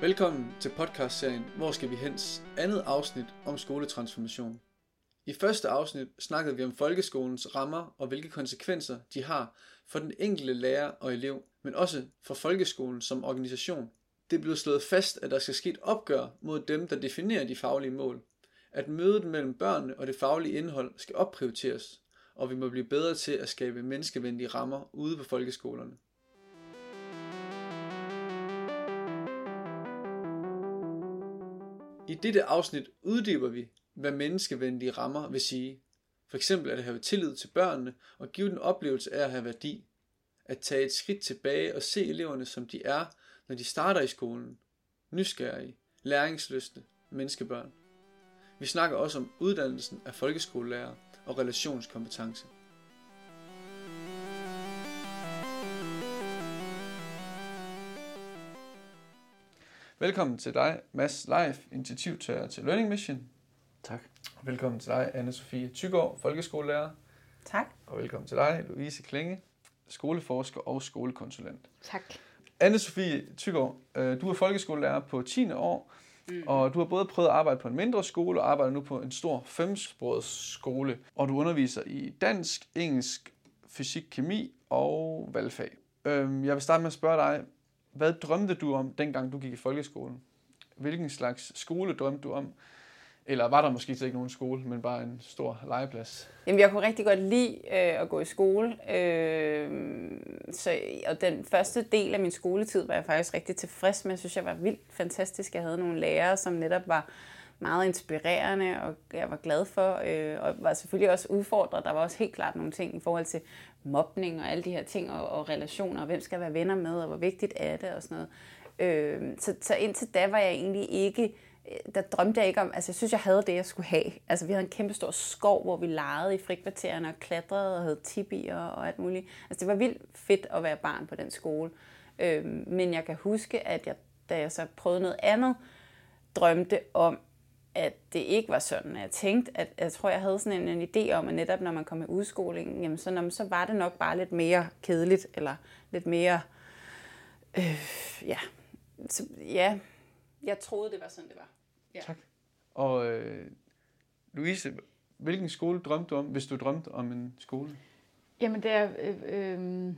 Velkommen til podcastserien Hvor skal vi hens? Andet afsnit om skoletransformation. I første afsnit snakkede vi om folkeskolens rammer og hvilke konsekvenser de har for den enkelte lærer og elev, men også for folkeskolen som organisation. Det blev slået fast, at der skal ske et opgør mod dem, der definerer de faglige mål. At mødet mellem børnene og det faglige indhold skal opprioriteres, og vi må blive bedre til at skabe menneskevenlige rammer ude på folkeskolerne. I dette afsnit uddyber vi, hvad menneskevenlige rammer vil sige. For eksempel at have tillid til børnene og give den oplevelse af at have værdi. At tage et skridt tilbage og se eleverne som de er, når de starter i skolen. Nysgerrige, læringsløste menneskebørn. Vi snakker også om uddannelsen af folkeskolelærer og relationskompetence. Velkommen til dig, Mads Leif, initiativtager til Learning Mission. Tak. Velkommen til dig, Anne-Sophie Tygård, folkeskolelærer. Tak. Og velkommen til dig, Louise Klinge, skoleforsker og skolekonsulent. Tak. Anne-Sophie Tygård, øh, du er folkeskolelærer på 10. år, mm. og du har både prøvet at arbejde på en mindre skole og arbejder nu på en stor femsproget skole. Og du underviser i dansk, engelsk, fysik, kemi og valgfag. Øhm, Jeg vil starte med at spørge dig, hvad drømte du om, dengang du gik i folkeskolen? Hvilken slags skole drømte du om? Eller var der måske slet ikke nogen skole, men bare en stor legeplads? Jamen, jeg kunne rigtig godt lide øh, at gå i skole. Øh, så, og den første del af min skoletid var jeg faktisk rigtig tilfreds med. Jeg synes, jeg var vildt fantastisk. Jeg havde nogle lærere, som netop var meget inspirerende, og jeg var glad for, øh, og var selvfølgelig også udfordret. Der var også helt klart nogle ting i forhold til mobning og alle de her ting, og, og relationer, og hvem skal være venner med, og hvor vigtigt er det, og sådan noget. Øh, så, så indtil da var jeg egentlig ikke øh, der drømte jeg ikke om, altså jeg synes, jeg havde det, jeg skulle have. Altså vi havde en kæmpe stor skov, hvor vi legede i frikvartererne og klatrede og havde tibier og alt muligt. Altså det var vildt fedt at være barn på den skole. Øh, men jeg kan huske, at jeg, da jeg så prøvede noget andet, drømte om, at det ikke var sådan. Jeg tænkte, at jeg tror, jeg havde sådan en, en idé om, at netop når man kom i udskoling, jamen så, når, så var det nok bare lidt mere kedeligt, eller lidt mere, øh, ja, så, ja, jeg troede, det var sådan, det var. Ja. Tak. Og øh, Louise, hvilken skole drømte du om, hvis du drømte om en skole? Jamen, da jeg, øh, øh,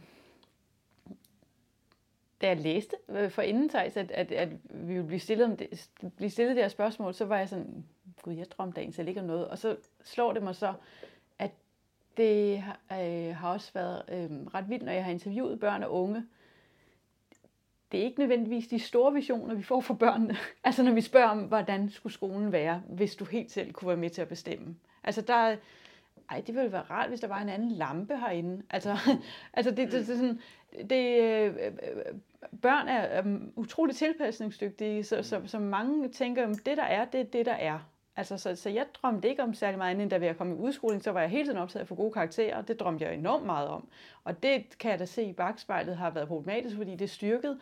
da jeg læste øh, for inden at, at, at vi ville blive stillet, om det, blive stillet det her spørgsmål, så var jeg sådan, gud, jeg drømte egentlig ikke om noget. Og så slår det mig så, at det øh, har også været øh, ret vildt, når jeg har interviewet børn og unge, det er ikke nødvendigvis de store visioner, vi får for børnene. Altså når vi spørger om, hvordan skulle skolen være, hvis du helt selv kunne være med til at bestemme. Altså der, ej, det ville være rart, hvis der var en anden lampe herinde. Altså, altså det, det, det, sådan, det, øh, øh børn er, er utroligt tilpasningsdygtige, så, så, så mange tænker, at det der er, det er det, der er. Altså, så, så jeg drømte ikke om særlig meget andet, da jeg kom i udskoling, så var jeg hele tiden optaget for gode karakterer, og det drømte jeg enormt meget om. Og det kan jeg da se i bagspejlet har været problematisk, fordi det styrkede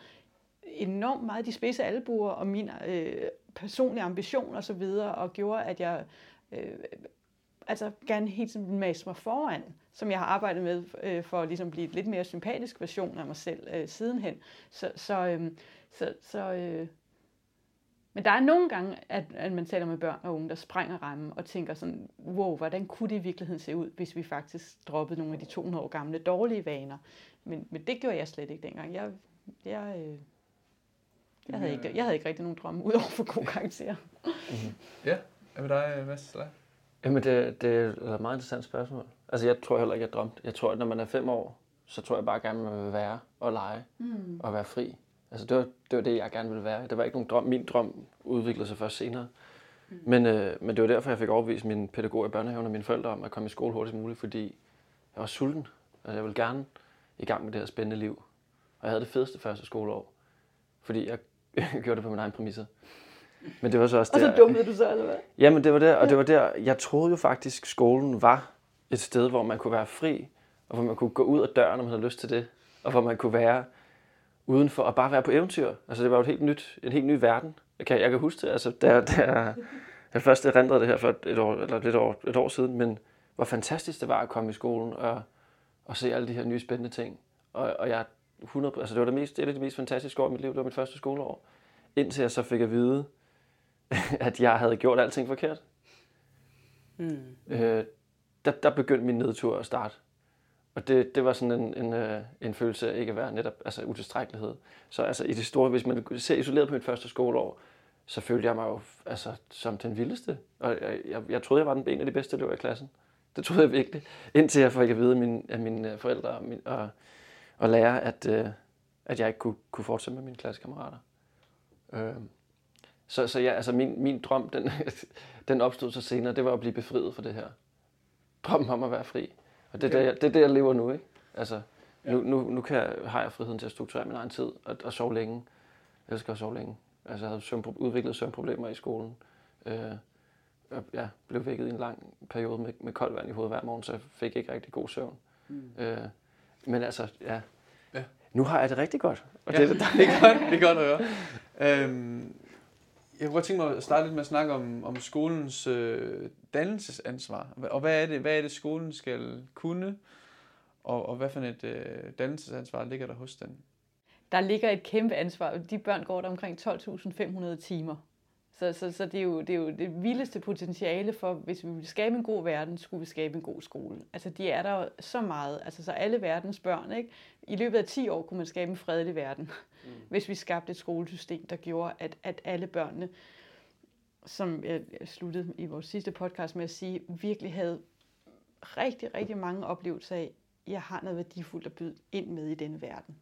enormt meget de spidse albuer og min øh, personlige ambition og så videre, og gjorde, at jeg øh, altså gerne helt sådan mase mig foran, som jeg har arbejdet med øh, for at ligesom blive et lidt mere sympatisk version af mig selv øh, sidenhen. Så, så, øh, så, så øh, men der er nogle gange, at, at man taler med børn og unge, der sprænger rammen og tænker sådan, wow, hvordan kunne det i virkeligheden se ud, hvis vi faktisk droppede nogle af de 200 år gamle dårlige vaner. Men, men det gjorde jeg slet ikke dengang. Jeg, jeg, øh, jeg havde, ikke, jeg havde ikke rigtig nogen drømme, udover for gode karakterer. Mm-hmm. Ja, er med dig, Mads? Jamen, det, det er et meget interessant spørgsmål. Altså, jeg tror heller ikke, jeg drømte. Jeg tror, at når man er fem år, så tror jeg bare gerne, man vil være og lege mm. og være fri. Altså, det var, det var det, jeg gerne ville være. Det var ikke nogen drøm. Min drøm udviklede sig først senere. Mm. Men, øh, men det var derfor, jeg fik overbevist min pædagog i børnehaven og mine forældre om at komme i skole hurtigst muligt, fordi jeg var sulten. Altså, jeg ville gerne i gang med det her spændende liv. Og jeg havde det fedeste første skoleår, fordi jeg gjorde det på min egen præmisser. Men det var så også der... Og så dummede du så, eller hvad? Jamen, det var der, og det var der, jeg troede jo faktisk, skolen var et sted, hvor man kunne være fri, og hvor man kunne gå ud af døren, når man havde lyst til det, og hvor man kunne være udenfor og bare være på eventyr. Altså, det var jo et helt nyt, en helt ny verden. Jeg kan, jeg kan huske det, altså, der, der, jeg først erindrede det her for et år, eller lidt år, et år siden, men hvor fantastisk det var at komme i skolen og, og se alle de her nye spændende ting. Og, og jeg 100, altså det var det, mest, det er det mest fantastiske år i mit liv, det var mit første skoleår. indtil jeg så fik at vide, at jeg havde gjort alting forkert. Mm. Øh, der, der begyndte min nedtur at starte. Og det, det var sådan en, en, øh, en følelse af ikke at være netop altså utilstrækkelighed. Så altså i det store, hvis man ser isoleret på mit første skoleår, så følte jeg mig jo altså, som den vildeste. Og jeg, jeg, jeg troede, jeg var den en af de bedste elever i klassen. Det troede jeg virkelig. Indtil jeg fik at vide af mine, af mine forældre og, min, og, og lære, at, øh, at jeg ikke kunne, kunne fortsætte med mine klassekammerater. Øh, så, så ja, altså min, min drøm, den, den opstod så senere, det var at blive befriet fra det her. Drømmen om at være fri. Og det er, okay. det, det, er det, jeg lever nu, ikke? Altså, ja. nu, nu, nu kan jeg, har jeg friheden til at strukturere min egen tid og, og sove længe. Jeg elsker at sove længe. Altså, jeg havde søvn, udviklet søvnproblemer i skolen. Øh, jeg ja, blev vækket i en lang periode med, med koldt vand i hovedet hver morgen, så jeg fik ikke rigtig god søvn. Mm. Øh, men altså, ja. ja. Nu har jeg det rigtig godt. Og ja, det, er, det, er godt, det er godt at høre. Øhm, jeg kunne godt tænke mig at starte lidt med at snakke om, om skolens øh, dannelsesansvar. Og hvad er, det, hvad er det, skolen skal kunne? Og, og hvad for et øh, dannelsesansvar ligger der hos den? Der ligger et kæmpe ansvar. De børn går der omkring 12.500 timer. Så, så, så det, er jo, det er jo det vildeste potentiale for, hvis vi vil skabe en god verden, skulle vi skabe en god skole. Altså, de er der så meget. Altså, så alle verdens børn, ikke? I løbet af 10 år kunne man skabe en fredelig verden, mm. hvis vi skabte et skolesystem, der gjorde, at, at alle børnene, som jeg sluttede i vores sidste podcast med at sige, virkelig havde rigtig, rigtig mange oplevelser af, jeg har noget værdifuldt at byde ind med i denne verden.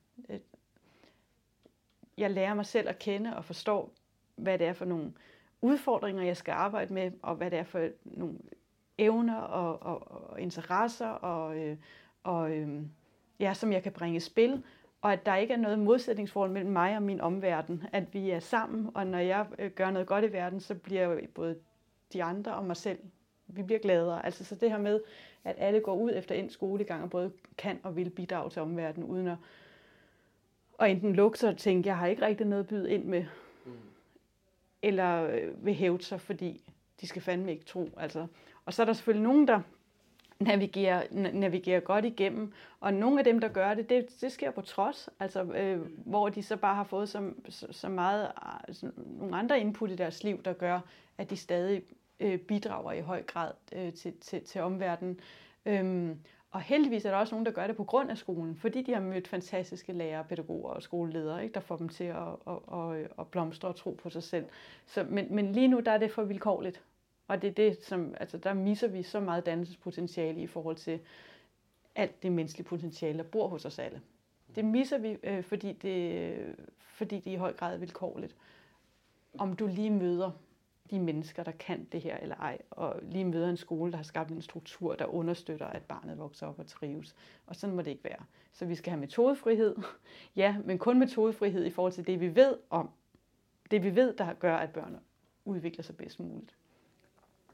Jeg lærer mig selv at kende og forstår, hvad det er for nogle udfordringer, jeg skal arbejde med, og hvad det er for nogle evner og, og, og interesser, og, øh, og øh, ja, som jeg kan bringe i spil, og at der ikke er noget modsætningsforhold mellem mig og min omverden, at vi er sammen, og når jeg øh, gør noget godt i verden, så bliver både de andre og mig selv, vi bliver gladere. Altså så det her med, at alle går ud efter en skolegang og både kan og vil bidrage til omverdenen, uden at, og enten lukke sig og tænke, jeg har ikke rigtig noget at byde ind med, eller øh, vil hæve sig, fordi de skal fandme ikke tro. Altså. Og så er der selvfølgelig nogen, der navigerer, navigerer godt igennem, og nogle af dem, der gør det, det, det sker på trods, altså, øh, hvor de så bare har fået så, så, så meget altså, nogle andre input i deres liv, der gør, at de stadig øh, bidrager i høj grad øh, til, til, til omverdenen. Øhm, og heldigvis er der også nogen, der gør det på grund af skolen, fordi de har mødt fantastiske lærere, pædagoger og skoleledere, ikke, der får dem til at, at, at, at blomstre og tro på sig selv. Så, men, men lige nu der er det for vilkårligt. Og det er det, som, altså, der misser vi så meget dannelsespotentiale i forhold til alt det menneskelige potentiale, der bor hos os alle. Det misser vi, øh, fordi, det, fordi det i høj grad er vilkårligt. Om du lige møder de mennesker, der kan det her eller ej, og lige møder en skole, der har skabt en struktur, der understøtter, at barnet vokser op og trives. Og sådan må det ikke være. Så vi skal have metodefrihed, ja, men kun metodefrihed i forhold til det, vi ved om, det vi ved, der gør, at børn udvikler sig bedst muligt.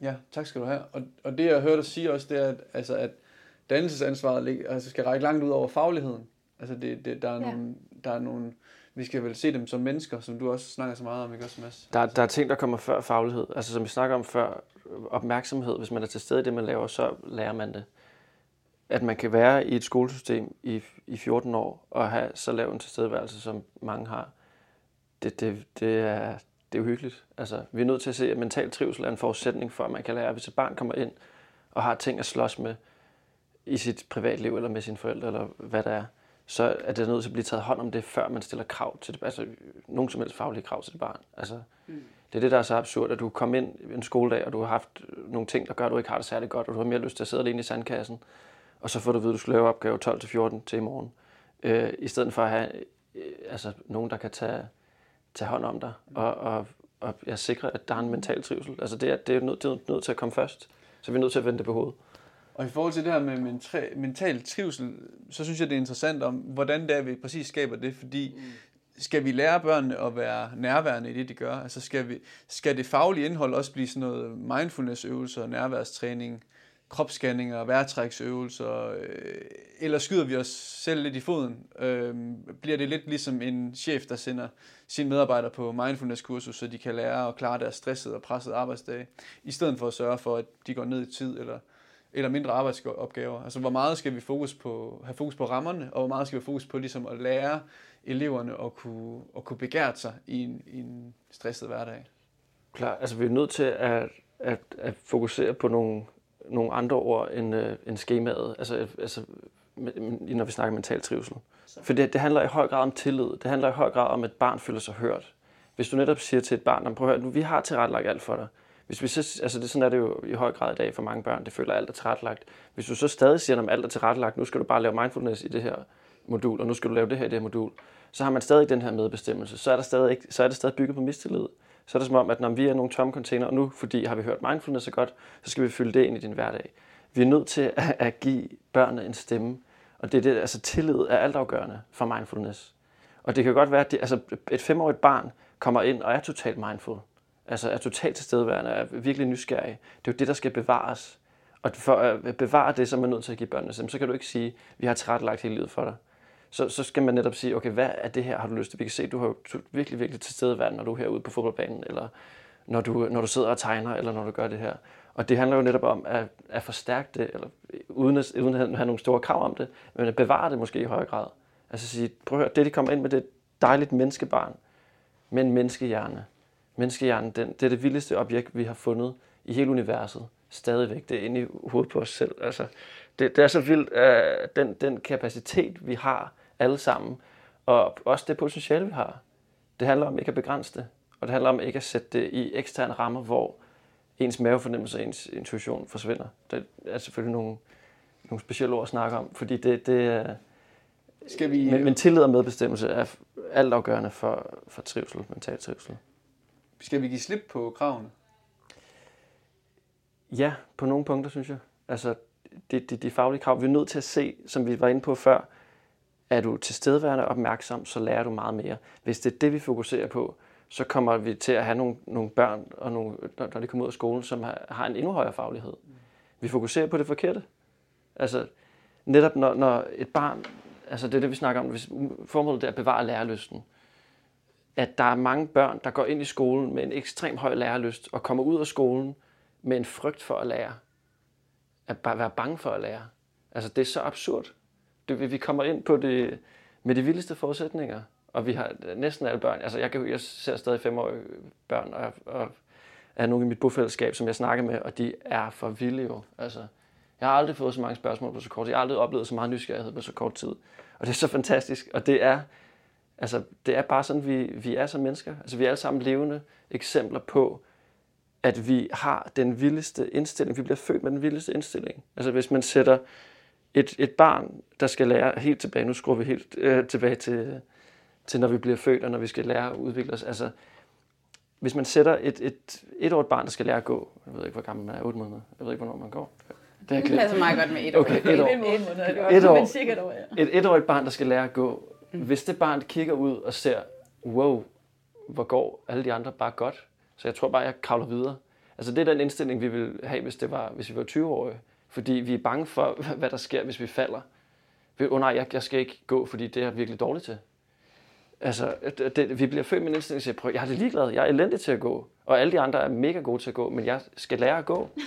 Ja, tak skal du have. Og, og det jeg hørte dig sige også, det er, at, altså, at dannelsesansvaret altså, skal række langt ud over fagligheden. Altså det, det, der, er ja. nogle, der er nogle vi skal vel se dem som mennesker, som du også snakker så meget om, ikke også, Mads? Der, der er ting, der kommer før faglighed. Altså som vi snakker om før, opmærksomhed. Hvis man er til stede i det, man laver, så lærer man det. At man kan være i et skolesystem i, i 14 år og have så lav en tilstedeværelse, som mange har, det, det, det, er, det er uhyggeligt. Altså, vi er nødt til at se, at mental trivsel er en forudsætning for, at man kan lære. Hvis et barn kommer ind og har ting at slås med i sit privatliv, eller med sine forældre, eller hvad der er, så er det nødt til at blive taget hånd om det, før man stiller krav til det, altså nogen som helst faglige krav til det barn. Altså, mm. Det er det, der er så absurd, at du kommer ind en skoledag, og du har haft nogle ting, der gør, at du ikke har det særlig godt, og du har mere lyst til at sidde alene i sandkassen, og så får du at vide, at du skal lave opgave 12-14 til i morgen. Øh, I stedet for at have øh, altså, nogen, der kan tage, tage hånd om dig, og, og, og jeg sikrer, at der er en mental trivsel. Altså det er, det er nødt, det er nødt til at komme først, så vi er nødt til at vende det på hovedet. Og i forhold til det her med mental, mental trivsel, så synes jeg, det er interessant om, hvordan det er, vi præcis skaber det, fordi mm. skal vi lære børnene at være nærværende i det, de gør? Altså skal, vi, skal det faglige indhold også blive sådan noget mindfulness-øvelser, nærværstræning, kropsscanninger, vejrtræksøvelser, øh, eller skyder vi os selv lidt i foden? Øh, bliver det lidt ligesom en chef, der sender sine medarbejdere på mindfulness-kursus, så de kan lære at klare deres stressede og pressede arbejdsdage, i stedet for at sørge for, at de går ned i tid, eller eller mindre arbejdsopgaver? Altså, hvor meget skal vi fokus på, have fokus på rammerne, og hvor meget skal vi have fokus på ligesom at lære eleverne at kunne, at kunne begære sig i en, i en stresset hverdag? Klar, altså vi er nødt til at, at, at fokusere på nogle, nogle andre ord end, uh, end skemaet, altså, altså når vi snakker mental trivsel. For det, det handler i høj grad om tillid. Det handler i høj grad om, at et barn føler sig hørt. Hvis du netop siger til et barn, prøv at høre, vi har tilrettelagt alt for dig. Hvis vi så, altså det, sådan er det jo i høj grad i dag for mange børn, det føler, at alt er tilrettelagt. Hvis du så stadig siger, at alt er tilrettelagt, nu skal du bare lave mindfulness i det her modul, og nu skal du lave det her i det her modul, så har man stadig den her medbestemmelse. Så er, der stadig ikke, så er det stadig bygget på mistillid. Så er det som om, at når vi er nogle tomme container, og nu, fordi har vi hørt mindfulness så godt, så skal vi fylde det ind i din hverdag. Vi er nødt til at, at give børnene en stemme, og det er det, altså tillid er altafgørende for mindfulness. Og det kan godt være, at det, altså et femårigt barn kommer ind og er totalt mindful. Altså er totalt tilstedeværende, er virkelig nysgerrig. Det er jo det, der skal bevares. Og for at bevare det, så er man nødt til at give børnene, så kan du ikke sige, vi har tilrettelagt hele livet for dig. Så, så skal man netop sige, okay, hvad er det her, har du lyst til? Vi kan se, du har virkelig, virkelig tilstedeværende, når du er herude på fodboldbanen, eller når du, når du sidder og tegner, eller når du gør det her. Og det handler jo netop om at, at forstærke det, eller uden at, uden at have nogle store krav om det, men at bevare det måske i højere grad. Altså sige, prøv at høre, det de kommer ind med, det er et dejligt menneskebarn, med en menneskehjerne. Menneskehjernen, den, det er det vildeste objekt, vi har fundet i hele universet. Stadigvæk, det er inde i hovedet på os selv. Altså, det, det er så vildt, uh, den, den kapacitet, vi har alle sammen, og også det potentiale, vi har. Det handler om ikke at begrænse det, og det handler om ikke at sætte det i eksterne rammer, hvor ens mavefornemmelse og ens intuition forsvinder. Det er selvfølgelig nogle, nogle specielle ord at snakke om, fordi det, det er... Skal vi... men, men tillid og medbestemmelse er altafgørende for, for trivsel, mental trivsel. Skal vi give slip på kravene? Ja, på nogle punkter, synes jeg. Altså, det, det, de faglige krav, vi er nødt til at se, som vi var inde på før, er du tilstedeværende og opmærksom, så lærer du meget mere. Hvis det er det, vi fokuserer på, så kommer vi til at have nogle, nogle børn, og nogle, når de kommer ud af skolen, som har, har en endnu højere faglighed. Vi fokuserer på det forkerte. Altså, netop når, når et barn, altså det er det, vi snakker om, hvis formålet er at bevare lærelysten, at der er mange børn, der går ind i skolen med en ekstrem høj lærelyst, og kommer ud af skolen med en frygt for at lære. At bare være bange for at lære. Altså, det er så absurd. Det, vi kommer ind på det med de vildeste forudsætninger. Og vi har næsten alle børn. Altså, jeg, kan, jeg ser stadig femårige børn, og, og er nogle i mit bofællesskab, som jeg snakker med, og de er for vilde jo. Altså, jeg har aldrig fået så mange spørgsmål på så kort tid. Jeg har aldrig oplevet så meget nysgerrighed på så kort tid. Og det er så fantastisk. Og det er, altså, det er bare sådan, vi, vi er som mennesker. Altså, vi er alle sammen levende eksempler på, at vi har den vildeste indstilling. Vi bliver født med den vildeste indstilling. Altså, hvis man sætter et, et barn, der skal lære helt tilbage, nu skruer vi helt øh, tilbage til, til når vi bliver født, og når vi skal lære at udvikle os. Altså, hvis man sætter et, et, et år barn, der skal lære at gå, jeg ved ikke, hvor gammel man er, 8 måneder, jeg ved ikke, hvornår man går. Det, er det passer meget godt med et år. Okay, et år. Et, år. Et, år, ja. et etårigt barn, der skal lære at gå. Mm. Hvis det barn kigger ud og ser, wow, hvor går alle de andre bare godt, så jeg tror bare, jeg kravler videre. Altså det er den indstilling, vi vil have, hvis, det var, hvis vi var 20-årige. Fordi vi er bange for, hvad der sker, hvis vi falder. Åh oh, nej, jeg, jeg skal ikke gå, fordi det er jeg virkelig dårligt til. Altså, det, vi bliver født med en indstilling til, at jeg er ligeglad, jeg er elendig til at gå. Og alle de andre er mega gode til at gå, men jeg skal lære at gå.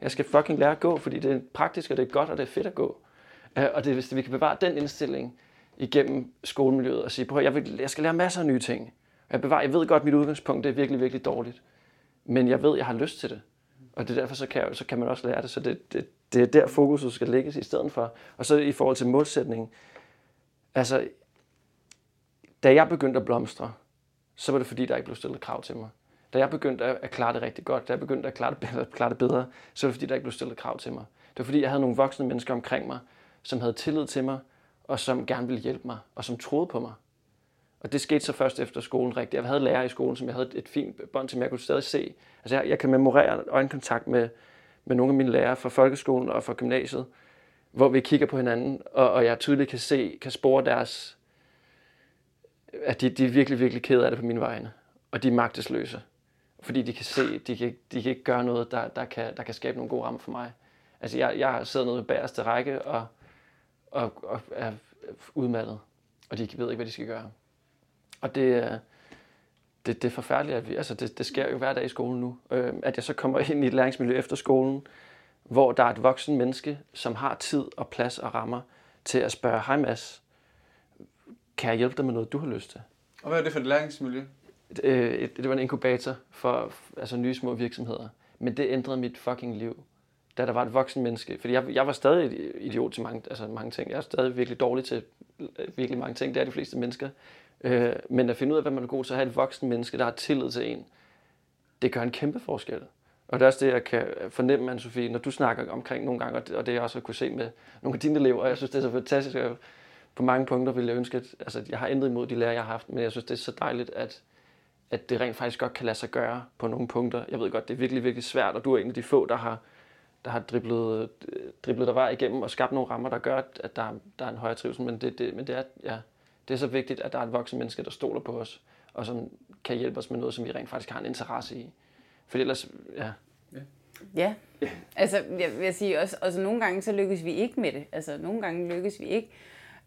Jeg skal fucking lære at gå, fordi det er praktisk, og det er godt, og det er fedt at gå. Øh, og det, hvis vi kan bevare den indstilling igennem skolemiljøet og sige, prøv, jeg, vil, jeg skal lære masser af nye ting. Jeg, bevarer, jeg ved godt, at mit udgangspunkt det er virkelig, virkelig dårligt. Men jeg ved, at jeg har lyst til det. Og det er derfor, så kan, så kan man også lære det. Så det, det, det er der, fokuset skal lægges i stedet for. Og så i forhold til målsætningen. Altså, da jeg begyndte at blomstre, så var det fordi, der ikke blev stillet krav til mig. Da jeg begyndte at klare det rigtig godt, da jeg begyndte at klare det, bedre, klare det bedre, så var det fordi, der ikke blev stillet krav til mig. Det var fordi, jeg havde nogle voksne mennesker omkring mig, som havde tillid til mig, og som gerne ville hjælpe mig, og som troede på mig. Og det skete så først efter skolen rigtigt. Jeg havde lærer i skolen, som jeg havde et fint bånd til, jeg kunne stadig se. Altså jeg, jeg kan memorere øjenkontakt med, med nogle af mine lærere fra folkeskolen og fra gymnasiet, hvor vi kigger på hinanden, og, og jeg tydeligt kan se, kan spore deres, at de, de er virkelig, virkelig kede af det på mine vegne. Og de er magtesløse. Fordi de kan se, de kan, de kan ikke gøre noget, der, der, kan, der kan skabe nogle gode rammer for mig. Altså jeg, jeg sidder nede ved bagerste række og, og, og er udmattet. Og de ved ikke, hvad de skal gøre. Og det, det, det er forfærdeligt, at vi, altså det, det sker jo hver dag i skolen nu. Øh, at jeg så kommer ind i et læringsmiljø efter skolen, hvor der er et voksen menneske, som har tid og plads og rammer til at spørge, hej Mads, kan jeg hjælpe dig med noget, du har lyst til? Og hvad er det for et læringsmiljø? Øh, det var en inkubator for altså nye små virksomheder. Men det ændrede mit fucking liv, da der var et voksen menneske. Fordi jeg, jeg var stadig idiot til mange, altså mange ting. Jeg er stadig virkelig dårlig til øh, virkelig mange ting. Det er de fleste mennesker. Øh, men at finde ud af, hvad man er god til, at have et voksen menneske, der har tillid til en, det gør en kæmpe forskel. Og det er også det, jeg kan fornemme, anne Sofie, når du snakker omkring nogle gange, og det jeg også har kunne se med nogle af dine elever. Jeg synes, det er så fantastisk. På mange punkter vil jeg ønske, at altså, jeg har ændret imod de lærer, jeg har haft, men jeg synes, det er så dejligt, at, at det rent faktisk godt kan lade sig gøre på nogle punkter. Jeg ved godt, det er virkelig, virkelig svært, og du er en af de få, der har, der har driblet, driblet der var igennem og skabt nogle rammer, der gør, at der, der er en højere trivsel. Men det, det, men det, er, ja, det er så vigtigt, at der er et voksen menneske, der stoler på os, og som kan hjælpe os med noget, som vi rent faktisk har en interesse i. For ellers, ja. Ja, altså jeg vil sige også, altså nogle gange så lykkes vi ikke med det. Altså nogle gange lykkes vi ikke.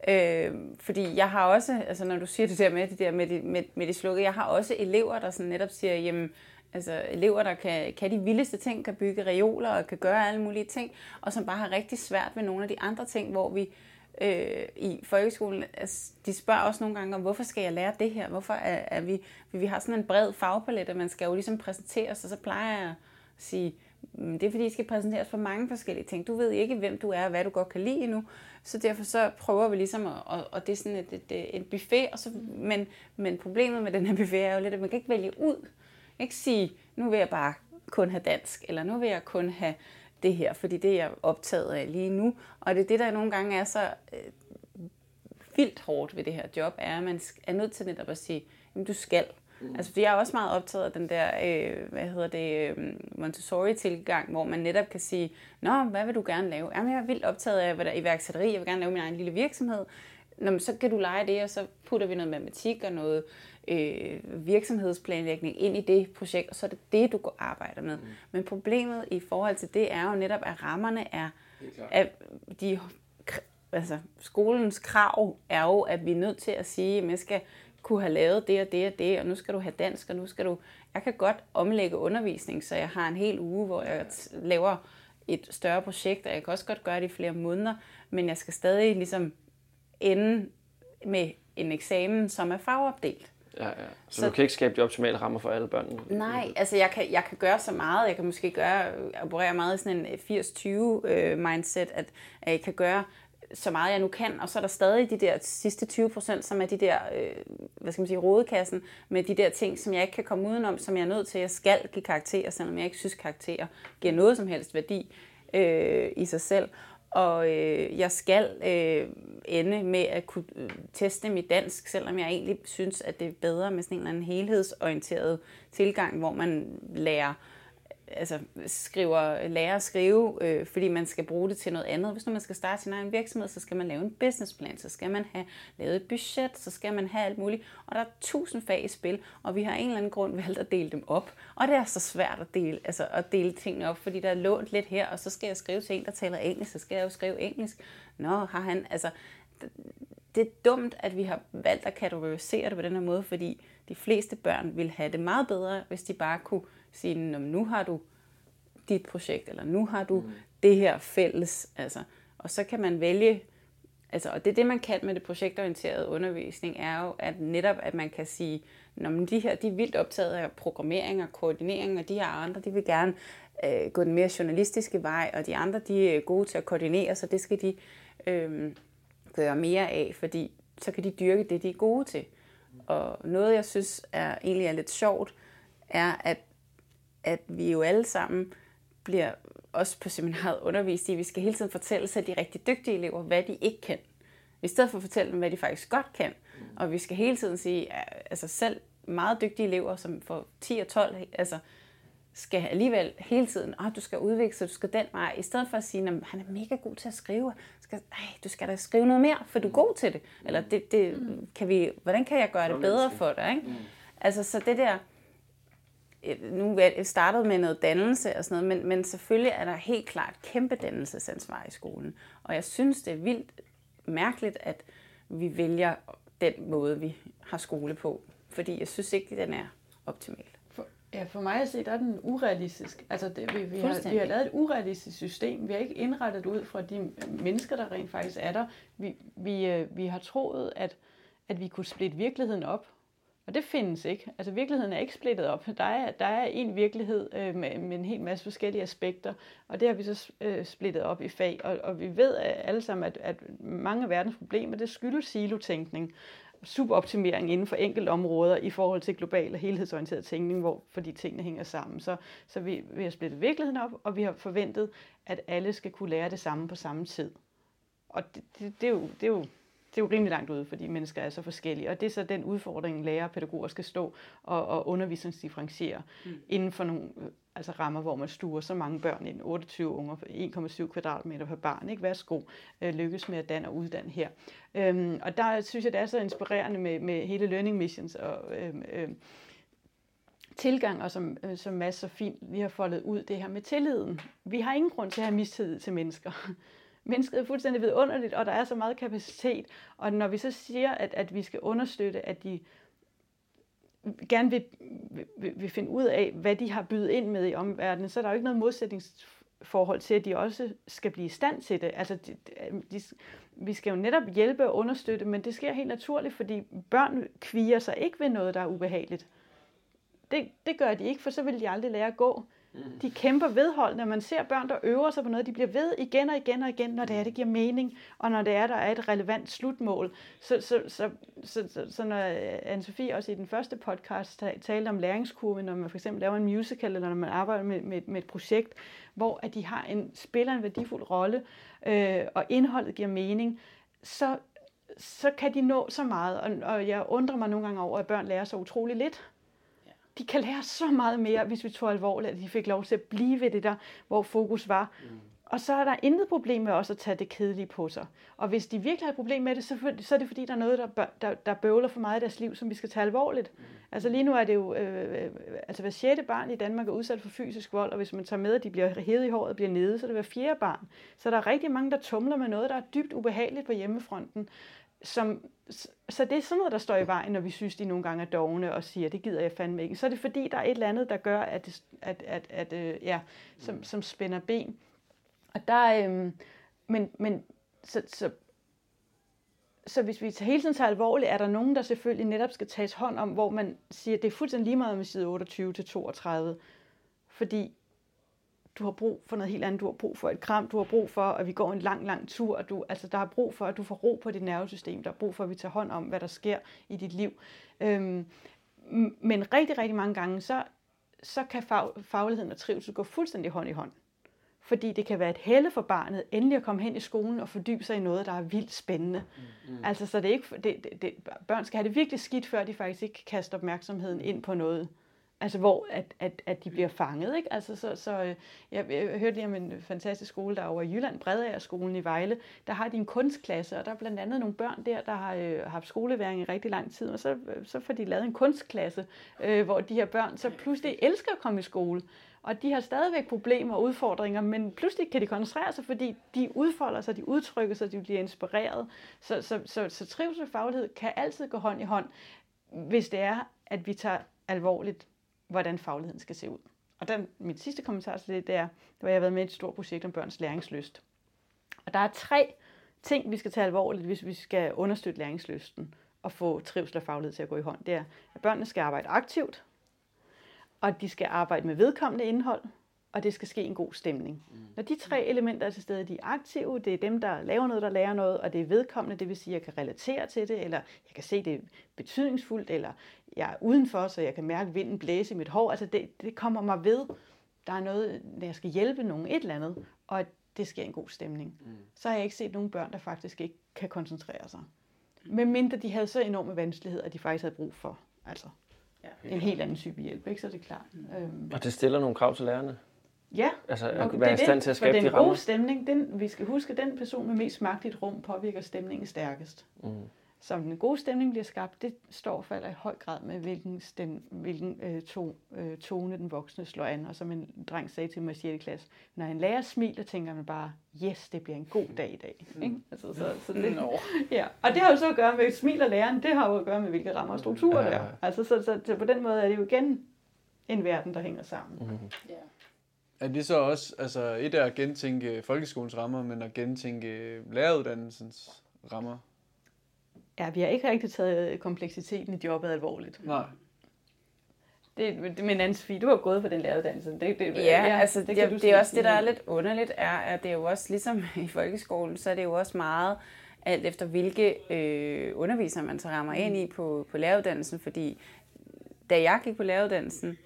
Øh, fordi jeg har også, altså når du siger det der med det der med de, med, med de slukkede, jeg har også elever, der sådan netop siger, jamen, altså elever, der kan, kan de vildeste ting, kan bygge reoler og kan gøre alle mulige ting, og som bare har rigtig svært ved nogle af de andre ting, hvor vi øh, i folkeskolen, altså, de spørger også nogle gange om, hvorfor skal jeg lære det her? Hvorfor er, er vi, vi har sådan en bred fagpalet, at man skal jo ligesom præsenteres, og så plejer jeg at sige, mm, det er fordi, I skal præsenteres for mange forskellige ting. Du ved ikke, hvem du er og hvad du godt kan lide endnu. Så derfor så prøver vi ligesom at, og, og det er sådan et, et, et buffet, og så, men, men problemet med den her buffet er jo lidt, at man kan ikke vælge ud. Ikke sige, nu vil jeg bare kun have dansk, eller nu vil jeg kun have det her, fordi det er jeg optaget af lige nu. Og det er det, der nogle gange er så øh, vildt hårdt ved det her job, er, at man er nødt til netop at sige, at du skal. Mm. Altså, fordi jeg er også meget optaget af den der, øh, hvad hedder det, øh, Montessori-tilgang, hvor man netop kan sige, Nå, hvad vil du gerne lave? Jamen, jeg er vildt optaget af hvad der, iværksætteri, jeg vil gerne lave min egen lille virksomhed. Nå, men så kan du lege det, og så putter vi noget matematik og noget øh, virksomhedsplanlægning ind i det projekt, og så er det det, du går arbejder med. Mm. Men problemet i forhold til det er jo netop, at rammerne er, at de, altså, skolens krav er jo, at vi er nødt til at sige, at man skal kunne have lavet det og det og det, og nu skal du have dansk, og nu skal du... Jeg kan godt omlægge undervisning, så jeg har en hel uge, hvor jeg laver et større projekt, og jeg kan også godt gøre det i flere måneder, men jeg skal stadig ligesom ende med en eksamen, som er fagopdelt. Ja, ja. Så, så du kan ikke skabe de optimale rammer for alle børn? Nej, altså jeg kan, jeg kan gøre så meget. Jeg kan måske gøre, operere meget i sådan en 80-20 øh, mindset, at, at jeg kan gøre så meget jeg nu kan, og så er der stadig de der sidste 20 procent, som er de der, øh, hvad skal man sige, rodekassen, med de der ting, som jeg ikke kan komme udenom, som jeg er nødt til, at jeg skal give karakterer, selvom jeg ikke synes, karakterer giver noget som helst værdi øh, i sig selv. Og øh, jeg skal øh, ende med at kunne øh, teste mit dansk, selvom jeg egentlig synes, at det er bedre med sådan en eller anden helhedsorienteret tilgang, hvor man lærer altså, skriver, lærer at skrive, øh, fordi man skal bruge det til noget andet. Hvis nu man skal starte sin egen virksomhed, så skal man lave en businessplan, så skal man have lavet et budget, så skal man have alt muligt. Og der er tusind fag i spil, og vi har en eller anden grund valgt at dele dem op. Og det er så svært at dele, altså at dele tingene op, fordi der er lånt lidt her, og så skal jeg skrive til en, der taler engelsk, så skal jeg jo skrive engelsk. Nå, har han, altså, det er dumt, at vi har valgt at kategorisere det på den her måde, fordi de fleste børn vil have det meget bedre, hvis de bare kunne sige, nu har du dit projekt, eller nu har du mm. det her fælles. Altså, og så kan man vælge, altså, og det er det, man kan med det projektorienterede undervisning, er jo at netop, at man kan sige, når de her de er vildt optaget af programmering og koordinering, og de her andre, de vil gerne øh, gå den mere journalistiske vej, og de andre, de er gode til at koordinere, så det skal de øh, gøre mere af, fordi så kan de dyrke det, de er gode til. Og noget, jeg synes er egentlig er lidt sjovt, er, at at vi jo alle sammen bliver også på seminaret undervist i, at vi skal hele tiden fortælle sig de rigtig dygtige elever, hvad de ikke kan. I stedet for at fortælle dem, hvad de faktisk godt kan. Og vi skal hele tiden sige, altså selv meget dygtige elever, som får 10 og 12, altså skal alligevel hele tiden, at oh, du skal udvikle sig, du skal den vej, i stedet for at sige, at han er mega god til at skrive, skal, ej, du skal da skrive noget mere, for du er god til det. Eller det, det, kan vi, hvordan kan jeg gøre det bedre for dig? Ikke? Altså, så det der, nu er jeg startet med noget dannelse og sådan noget, men, men selvfølgelig er der helt klart kæmpe dannelsesansvar i skolen. Og jeg synes, det er vildt mærkeligt, at vi vælger den måde, vi har skole på. Fordi jeg synes ikke, den er optimal. Ja, for mig at se, der er den urealistisk. Altså, det, vi, vi, har, vi har lavet et urealistisk system. Vi har ikke indrettet ud fra de mennesker, der rent faktisk er der. Vi, vi, øh, vi har troet, at, at vi kunne splitte virkeligheden op. Og det findes ikke. Altså, virkeligheden er ikke splittet op. Der er, der er en virkelighed øh, med, med en hel masse forskellige aspekter, og det har vi så øh, splittet op i fag. Og, og vi ved øh, alle sammen, at, at mange af verdens problemer, det skyldes silotænkning suboptimering inden for enkelte områder i forhold til global og helhedsorienteret tænkning, hvor, fordi tingene hænger sammen. Så, så vi, vi har splittet virkeligheden op, og vi har forventet, at alle skal kunne lære det samme på samme tid. Og det, det, det, er, jo, det, er, jo, det er jo rimelig langt ude, fordi mennesker er så forskellige. Og det er så den udfordring, lærere og pædagoger skal stå og, og undervisningsdifferentiere mm. inden for nogle altså rammer, hvor man stuer så mange børn ind, 28 unger, 1,7 kvadratmeter per barn. Ikke? Værsgo, øh, lykkes med at danne og uddanne her. Øhm, og der synes jeg, det er så inspirerende med, med hele Learning Missions og øhm, øhm, tilgang, og som, øh, som Mads så fint vi har foldet ud, det her med tilliden. Vi har ingen grund til at have mistillid til mennesker. Mennesket er fuldstændig vidunderligt, og der er så meget kapacitet. Og når vi så siger, at, at vi skal understøtte, at de gerne vil, vil, vil finde ud af, hvad de har bydet ind med i omverdenen, så er der jo ikke noget modsætningsforhold til, at de også skal blive i stand til det. Altså, de, de, vi skal jo netop hjælpe og understøtte, men det sker helt naturligt, fordi børn kviger sig ikke ved noget, der er ubehageligt. Det, det gør de ikke, for så vil de aldrig lære at gå. Mm. De kæmper vedholdende, når man ser børn, der øver sig på noget, de bliver ved igen og igen og igen, når det er, det giver mening, og når det er, der er et relevant slutmål. Så, så, så, så, så, så når Anne-Sophie også i den første podcast talte om læringskurve, når man for eksempel laver en musical, eller når man arbejder med, med, med et projekt, hvor at de har en, spiller en værdifuld rolle, øh, og indholdet giver mening, så, så kan de nå så meget. Og, og jeg undrer mig nogle gange over, at børn lærer så utrolig lidt de kan lære så meget mere, hvis vi tog alvorligt, at de fik lov til at blive ved det der, hvor fokus var. Mm. Og så er der intet problem med også at tage det kedelige på sig. Og hvis de virkelig har et problem med det, så, så er det fordi, der er noget, der, der, der bøvler for meget i deres liv, som vi skal tage alvorligt. Mm. Altså lige nu er det jo, øh, altså hver sjette barn i Danmark er udsat for fysisk vold, og hvis man tager med, at de bliver hævet i håret og bliver nede, så er det hver fjerde barn. Så der er rigtig mange, der tumler med noget, der er dybt ubehageligt på hjemmefronten som, så det er sådan noget, der står i vejen, når vi synes, de nogle gange er dogne og siger, det gider jeg fandme ikke. Så er det fordi, der er et eller andet, der gør, at, det, at, at, at øh, ja, som, som spænder ben. Og der, øh, men, men så, så, så hvis vi hele tiden tager alvorligt, er der nogen, der selvfølgelig netop skal tages hånd om, hvor man siger, det er fuldstændig lige meget med side 28 til 32. Fordi du har brug for noget helt andet, du har brug for et kram, du har brug for, at vi går en lang, lang tur, og du, altså der er brug for, at du får ro på dit nervesystem, der er brug for, at vi tager hånd om, hvad der sker i dit liv. Øhm, men rigtig, rigtig mange gange, så, så kan fag, fagligheden og trivsel gå fuldstændig hånd i hånd. Fordi det kan være et helle for barnet endelig at komme hen i skolen og fordybe sig i noget, der er vildt spændende. Mm, mm. Altså, så det er ikke, det, det, det, børn skal have det virkelig skidt, før de faktisk ikke kaster opmærksomheden ind på noget, Altså hvor at, at, at de bliver fanget. Ikke? Altså, så, så, øh, jeg, jeg hørte lige om en fantastisk skole der over i Jylland, Bredager skolen i Vejle. Der har de en kunstklasse, og der er blandt andet nogle børn der, der har øh, haft skoleværing i rigtig lang tid. Og så, så får de lavet en kunstklasse, øh, hvor de her børn så pludselig elsker at komme i skole. Og de har stadigvæk problemer og udfordringer, men pludselig kan de koncentrere sig, fordi de udfolder sig, de udtrykker sig, de bliver inspireret. Så, så, så, så trivsel og faglighed kan altid gå hånd i hånd, hvis det er, at vi tager alvorligt hvordan fagligheden skal se ud. Og den, mit sidste kommentar til det, det er, hvor jeg har været med i et stort projekt om børns læringslyst. Og der er tre ting, vi skal tage alvorligt, hvis vi skal understøtte læringslysten og få trivsel og faglighed til at gå i hånd. Det er, at børnene skal arbejde aktivt, og at de skal arbejde med vedkommende indhold, og det skal ske en god stemning. Mm. Når de tre elementer er til stede, de er aktive, det er dem, der laver noget, der lærer noget, og det er vedkommende, det vil sige, at jeg kan relatere til det, eller jeg kan se, det er betydningsfuldt, eller jeg er udenfor, så jeg kan mærke vinden blæse i mit hår. Altså det, det kommer mig ved. Der er noget, når jeg skal hjælpe nogen et eller andet, og at det sker i en god stemning. Mm. Så har jeg ikke set nogen børn, der faktisk ikke kan koncentrere sig. Men mindre de havde så enorme vanskeligheder, at de faktisk havde brug for altså, ja. en helt anden type hjælp. Ikke? Så er det klart. Mm. Øhm. Og det stiller nogle krav til lærerne? Ja, altså at være i stand til at skabe den de gode stemning, den, vi skal huske, at den person med mest magt i et rum påvirker stemningen stærkest. Mm. Så den gode stemning bliver skabt, det står og falder i høj grad med, hvilken, stem, hvilken øh, to, øh, tone den voksne slår an. Og som en dreng sagde til mig i 6. klasse, når en lærer smiler, tænker man bare, yes, det bliver en god dag i dag. Mm. Ikke? Altså, så, så det, no. ja. Og det har jo så at gøre med, smiler læreren, det har jo at gøre med, hvilke rammer og strukturer ja. der er. Altså, så, så, så på den måde er det jo igen en verden, der hænger sammen. Mhm. Ja. Er det så også, altså et er at gentænke folkeskolens rammer, men at gentænke læreruddannelsens rammer? Ja, vi har ikke rigtig taget kompleksiteten i jobbet alvorligt. Nej. Det, det men anne Sofie, du har gået på den læreruddannelse. Det, det, Ja, ja altså det, kan det, du det sige er også det, der er lidt underligt, er, at det er jo også ligesom i folkeskolen, så er det jo også meget alt efter hvilke øh, undervisere man så rammer ind i på, på læreruddannelsen, fordi da jeg gik på læreruddannelsen,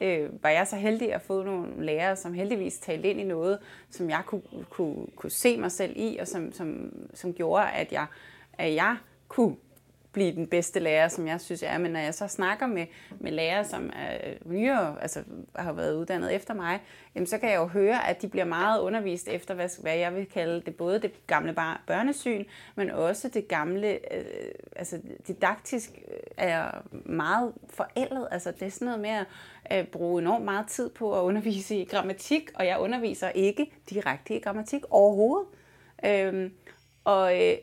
øh, var jeg så heldig at få nogle lærere, som heldigvis talte ind i noget, som jeg kunne, kunne, kunne se mig selv i, og som, som, som gjorde, at jeg, at jeg kunne blive den bedste lærer, som jeg synes, jeg er. Men når jeg så snakker med, med lærere, som er nyere, altså har været uddannet efter mig, jamen, så kan jeg jo høre, at de bliver meget undervist efter, hvad, hvad jeg vil kalde det, både det gamle bar, børnesyn, men også det gamle, øh, altså didaktisk øh, er meget forældet. Altså det er sådan noget med at øh, bruge enormt meget tid på at undervise i grammatik, og jeg underviser ikke direkte i grammatik overhovedet. Øh, og, øh,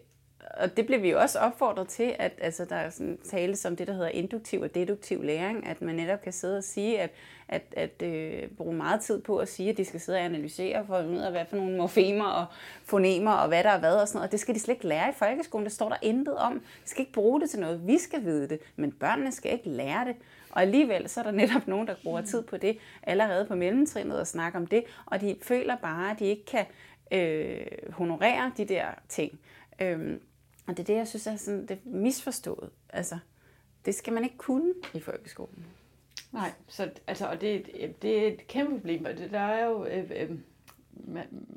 og det blev vi jo også opfordret til, at altså, der er sådan tales om det, der hedder induktiv og deduktiv læring, at man netop kan sidde og sige, at, at, at øh, bruge meget tid på at sige, at de skal sidde og analysere for at finde ud af, hvad for nogle morfemer og fonemer og hvad der er hvad og sådan noget. Og det skal de slet ikke lære i folkeskolen. Der står der intet om. De skal ikke bruge det til noget. Vi skal vide det, men børnene skal ikke lære det. Og alligevel så er der netop nogen, der bruger tid på det allerede på mellemtrinnet og snakker om det, og de føler bare, at de ikke kan øh, honorere de der ting. Øhm, og det er det, jeg synes er sådan, det er misforstået. Altså, det skal man ikke kunne i folkeskolen. Nej, så, altså, og det, det er et kæmpe problem. og det- Der er jo, øh, øh, man,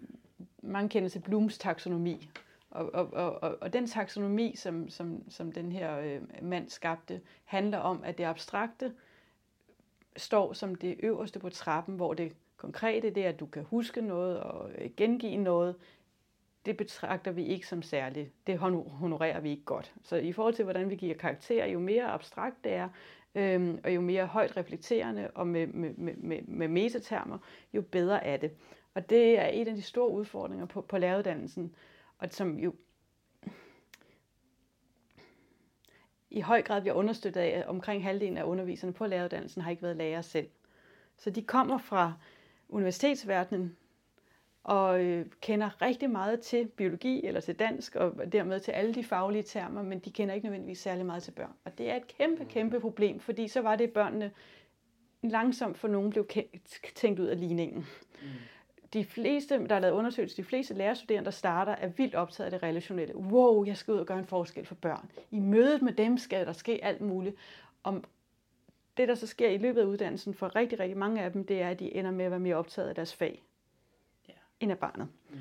mange kender til Blooms taksonomi, og, og, og, og, og den taksonomi, som, som, som den her øh, mand skabte, handler om, at det abstrakte står som det øverste på trappen, hvor det konkrete, det er, at du kan huske noget og øh, gengive noget, det betragter vi ikke som særligt. Det honorerer vi ikke godt. Så i forhold til, hvordan vi giver karakterer, jo mere abstrakt det er, øhm, og jo mere højt reflekterende og med, med, med, med, metatermer, jo bedre er det. Og det er en af de store udfordringer på, på læreruddannelsen, og som jo i høj grad bliver understøttet af, at omkring halvdelen af underviserne på læreruddannelsen har ikke været lærere selv. Så de kommer fra universitetsverdenen, og øh, kender rigtig meget til biologi eller til dansk, og dermed til alle de faglige termer, men de kender ikke nødvendigvis særlig meget til børn. Og det er et kæmpe, kæmpe problem, fordi så var det, børnene langsomt for nogen blev tænkt ud af ligningen. Mm. De fleste, der er lavet undersøgelser, de fleste lærerstuderende, der starter, er vildt optaget af det relationelle. Wow, jeg skal ud og gøre en forskel for børn. I mødet med dem skal der ske alt muligt. Om det, der så sker i løbet af uddannelsen for rigtig, rigtig mange af dem, det er, at de ender med at være mere optaget af deres fag end af barnet. Mm.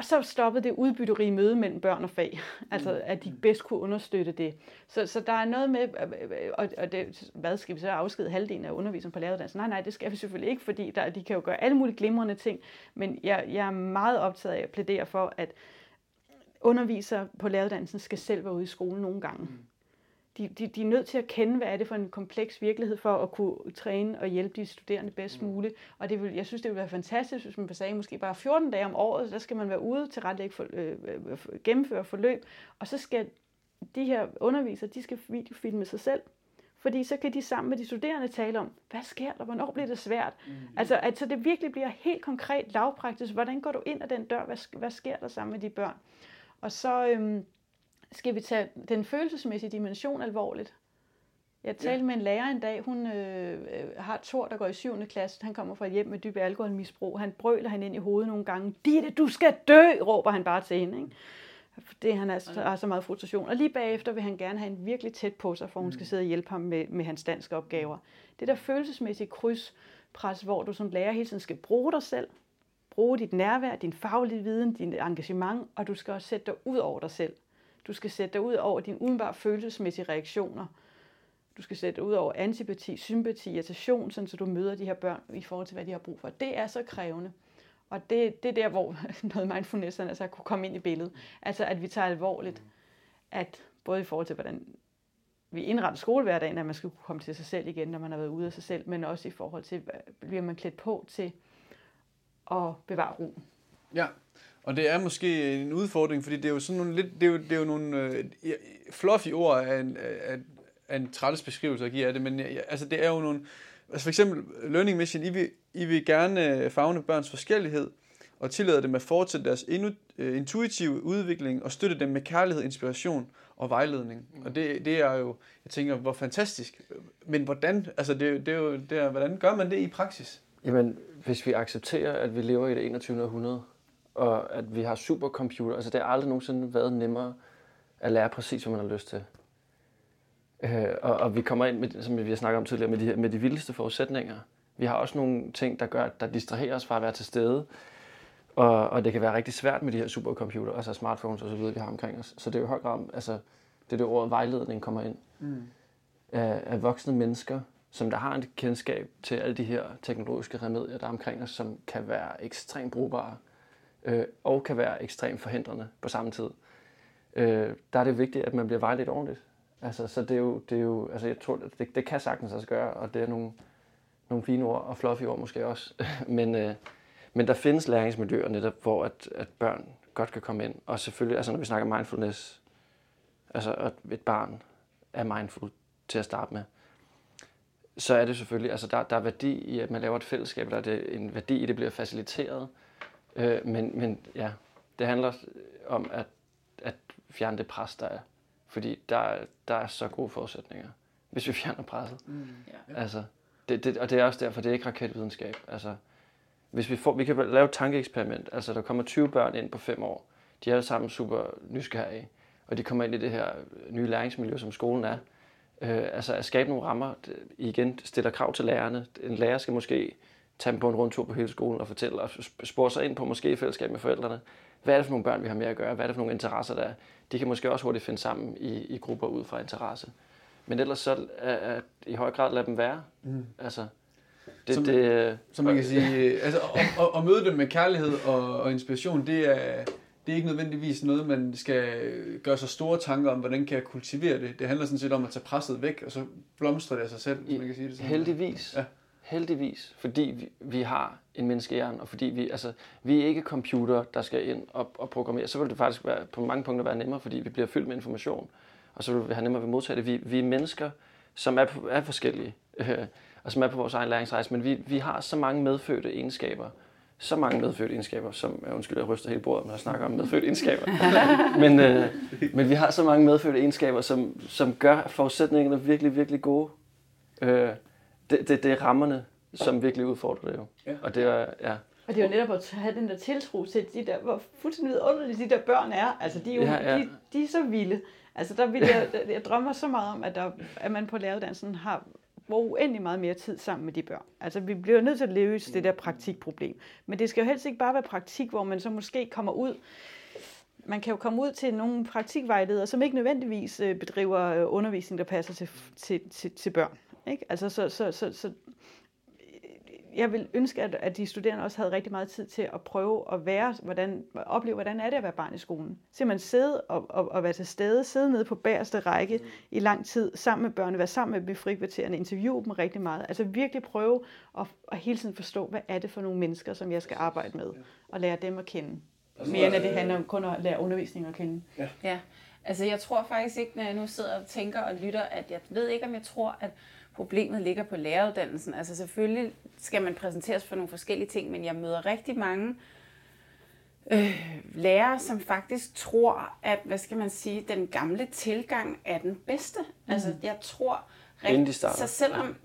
Og så stoppede det udbytterige møde mellem børn og fag, altså at de bedst kunne understøtte det. Så, så der er noget med, og, og det, hvad skal vi så afskede halvdelen af undervisningen på læreruddannelsen? Nej, nej, det skal vi selvfølgelig ikke, fordi der, de kan jo gøre alle mulige glimrende ting, men jeg, jeg er meget optaget af at plædere for, at undervisere på læreruddannelsen skal selv være ude i skolen nogle gange. Mm. De, de, de er nødt til at kende, hvad er det for en kompleks virkelighed, for at kunne træne og hjælpe de studerende bedst muligt. Og det vil, jeg synes, det ville være fantastisk, hvis man sagde, måske bare 14 dage om året, der skal man være ude til ret for, øh, øh, gennemføre forløb, og så skal de her undervisere, de skal videofilme sig selv. Fordi så kan de sammen med de studerende tale om, hvad sker der, hvornår bliver det svært? Mm-hmm. Altså, at så det virkelig bliver helt konkret lavpraktisk. Hvordan går du ind ad den dør? Hvad, hvad sker der sammen med de børn? Og så øhm, skal vi tage den følelsesmæssige dimension alvorligt. Jeg talte ja. med en lærer en dag, hun øh, har Thor, der går i 7. klasse. Han kommer fra et hjem med dyb alkoholmisbrug. Han brøler han ind i hovedet nogle gange. Ditte, du skal dø, råber han bare til hende. Ikke? Det han er, har så meget frustration. Og lige bagefter vil han gerne have en virkelig tæt på sig, for hun skal sidde og hjælpe ham med, med hans danske opgaver. Det der følelsesmæssige krydspres, hvor du som lærer hele tiden skal bruge dig selv, bruge dit nærvær, din faglige viden, din engagement, og du skal også sætte dig ud over dig selv. Du skal sætte dig ud over dine umiddelbare følelsesmæssige reaktioner. Du skal sætte dig ud over antipati, sympati, irritation, sådan så du møder de her børn i forhold til, hvad de har brug for. Det er så krævende. Og det, det er der, hvor noget mindfulness altså, kunne komme ind i billedet. Altså, at vi tager alvorligt, at både i forhold til, hvordan vi indretter skolehverdagen, at man skal kunne komme til sig selv igen, når man har været ude af sig selv, men også i forhold til, bliver man klædt på til at bevare ro. Ja, og det er måske en udfordring, fordi det er jo sådan nogle lidt, det er jo, det er jo nogle øh, fluffy ord af en, af, af en træls beskrivelse at give af det, men ja, altså det er jo nogle altså for eksempel Learning Mission, I vil, I vil gerne øh, fagne børns forskellighed, og tillade dem at fortsætte deres øh, intuitive udvikling, og støtte dem med kærlighed, inspiration og vejledning. Mm. Og det, det er jo, jeg tænker, hvor fantastisk. Men hvordan, altså det, det er jo, det er, hvordan gør man det i praksis? Jamen, hvis vi accepterer, at vi lever i det 21. århundrede, og at vi har supercomputer, altså det har aldrig nogensinde været nemmere at lære præcis, hvad man har lyst til. Øh, og, og vi kommer ind, med, som vi har snakket om tidligere, med de, med de vildeste forudsætninger. Vi har også nogle ting, der gør, der distraherer os fra at være til stede. Og, og det kan være rigtig svært med de her supercomputer, altså smartphones osv., vi har omkring os. Så det er jo i høj grad, altså, det er det ord, vejledning kommer ind. Mm. Af, af voksne mennesker, som der har en kendskab til alle de her teknologiske remedier, der er omkring os, som kan være ekstremt brugbare øh, og kan være ekstremt forhindrende på samme tid. Øh, der er det vigtigt, at man bliver vejledt ordentligt. Altså, så det er jo, det er jo altså jeg tror, det, det kan sagtens også gøre, og det er nogle, nogle fine ord, og fluffy ord måske også. men, øh, men der findes læringsmiljøer netop, hvor at, at børn godt kan komme ind. Og selvfølgelig, altså når vi snakker mindfulness, altså at et barn er mindful til at starte med, så er det selvfølgelig, altså der, der er værdi i, at man laver et fællesskab, der er det en værdi i, at det bliver faciliteret. Øh, men, men ja, det handler om at, at fjerne det pres, der er. Fordi der, der er så gode forudsætninger, hvis vi fjerner presset. Mm, ja. Altså, det, det, og det er også derfor, det er ikke raketvidenskab. Altså, hvis vi, får, vi kan lave et tankeeksperiment. Altså, der kommer 20 børn ind på 5 år. De er alle sammen super nysgerrige. Og de kommer ind i det her nye læringsmiljø, som skolen er. Øh, altså at skabe nogle rammer, igen stiller krav til lærerne. En lærer skal måske tage dem på en rundtur på hele skolen og fortælle og spore sig ind på måske i fællesskab med forældrene. Hvad er det for nogle børn, vi har med at gøre? Hvad er det for nogle interesser, der er? De kan måske også hurtigt finde sammen i, i grupper ud fra interesse. Men ellers så at, at i høj grad lade dem være. Mm. Altså, det, som, det, som man kan sige, altså, at, at, møde dem med kærlighed og, og inspiration, det er, det er ikke nødvendigvis noget, man skal gøre sig store tanker om, hvordan kan jeg kultivere det. Det handler sådan set om at tage presset væk, og så blomstrer det af sig selv, hvis man kan sige det sådan. Heldigvis. Ja. Heldigvis, fordi vi, vi har en menneskehjerne, og fordi vi, altså, vi er ikke computer, der skal ind og, og programmere. Så vil det faktisk være, på mange punkter være nemmere, fordi vi bliver fyldt med information, og så vil vi have nemmere ved at modtage det. Vi, vi er mennesker, som er, er forskellige, øh, og som er på vores egen læringsrejse, men vi, vi har så mange medfødte egenskaber, så mange medfødte egenskaber, som, jeg undskyld, jeg ryster hele bordet, når jeg snakker om medfødte egenskaber. men, øh, men vi har så mange medfødte egenskaber, som, som gør forudsætningerne virkelig, virkelig gode. Øh, det, det, det er rammerne, som virkelig udfordrer det jo. Ja. Og det er, ja. Og det er jo netop at have den der tiltro til de der, hvor fuldstændig underligt de der børn er. Altså, de er jo, ja, ja. De, de er så vilde. Altså, der vil jeg, jeg drømmer så meget om, at, der, at man på læreruddannelsen har bruger uendelig meget mere tid sammen med de børn. Altså, vi bliver nødt til at løse det der praktikproblem. Men det skal jo helst ikke bare være praktik, hvor man så måske kommer ud man kan jo komme ud til nogle praktikvejledere, som ikke nødvendigvis øh, bedriver øh, undervisning, der passer til, til, til, til børn. Ikke? Altså, så, så, så, så jeg vil ønske, at, at de studerende også havde rigtig meget tid til at prøve at være, hvordan, opleve, hvordan er det at være barn i skolen. man sidde og, og, og være til stede, sidde nede på bagerste række mm. i lang tid, sammen med børnene, være sammen med dem i frikvartererne, interviewe dem rigtig meget. Altså virkelig prøve at, at hele tiden forstå, hvad er det for nogle mennesker, som jeg skal arbejde med, og lære dem at kende. Altså, Mere end at det handler om kun at lære undervisning at kende. Ja. ja. Altså jeg tror faktisk ikke, når jeg nu sidder og tænker og lytter, at jeg ved ikke, om jeg tror, at problemet ligger på læreruddannelsen. Altså selvfølgelig skal man præsenteres for nogle forskellige ting, men jeg møder rigtig mange øh, lærere, som faktisk tror, at, hvad skal man sige, den gamle tilgang er den bedste. Mm. Altså jeg tror, Inden de starter. Så selvom,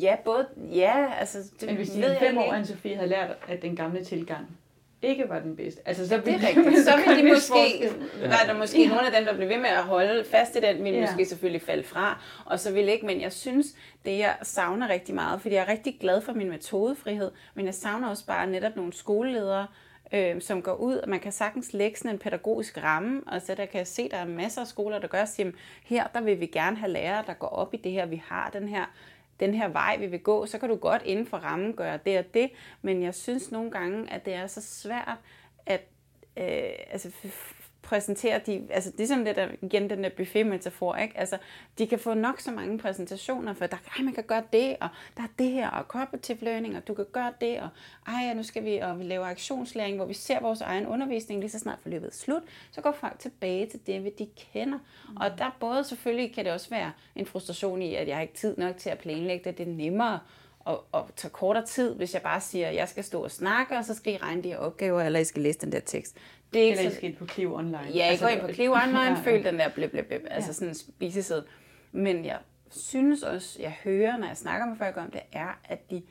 ja, både, ja, altså... Det Men hvis de fem år, Anne-Sophie havde lært, at den gamle tilgang ikke var den bedste. Altså, så det er rigtigt. Så vil de måske, var der måske ja. nogle af dem, der blev ved med at holde fast i den, ville ja. måske selvfølgelig falde fra, og så ville ikke, men jeg synes, det jeg savner rigtig meget, fordi jeg er rigtig glad for min metodefrihed, men jeg savner også bare netop nogle skoleledere, øh, som går ud, og man kan sagtens lægge sådan en pædagogisk ramme, og så der kan jeg se, at der er masser af skoler, der gør, at her der vil vi gerne have lærere, der går op i det her, vi har den her den her vej, vi vil gå, så kan du godt inden for rammen gøre det og det, men jeg synes nogle gange, at det er så svært at øh, altså, præsentere de, altså det der, igen den der buffet-metafor, ikke? Altså, de kan få nok så mange præsentationer, for der, ej, man kan gøre det, og der er det her, og cooperative learning, og du kan gøre det, og ej, nu skal vi, og vi laver aktionslæring, hvor vi ser vores egen undervisning, lige så snart forløbet er slut, så går folk tilbage til det, de kender. Mm. Og der både selvfølgelig kan det også være en frustration i, at jeg har ikke tid nok til at planlægge det, det er nemmere og, og tager kortere tid, hvis jeg bare siger, at jeg skal stå og snakke, og så skal I regne de her opgaver, eller I skal læse den der tekst. Det er ikke eller I skal ind på Clio Online. Ja, jeg altså, går ind på Clio Online, ja, føl den der blip, blip, blip, altså ja. sådan en spisesæd. Men jeg synes også, jeg hører, når jeg snakker med folk om det, er, at de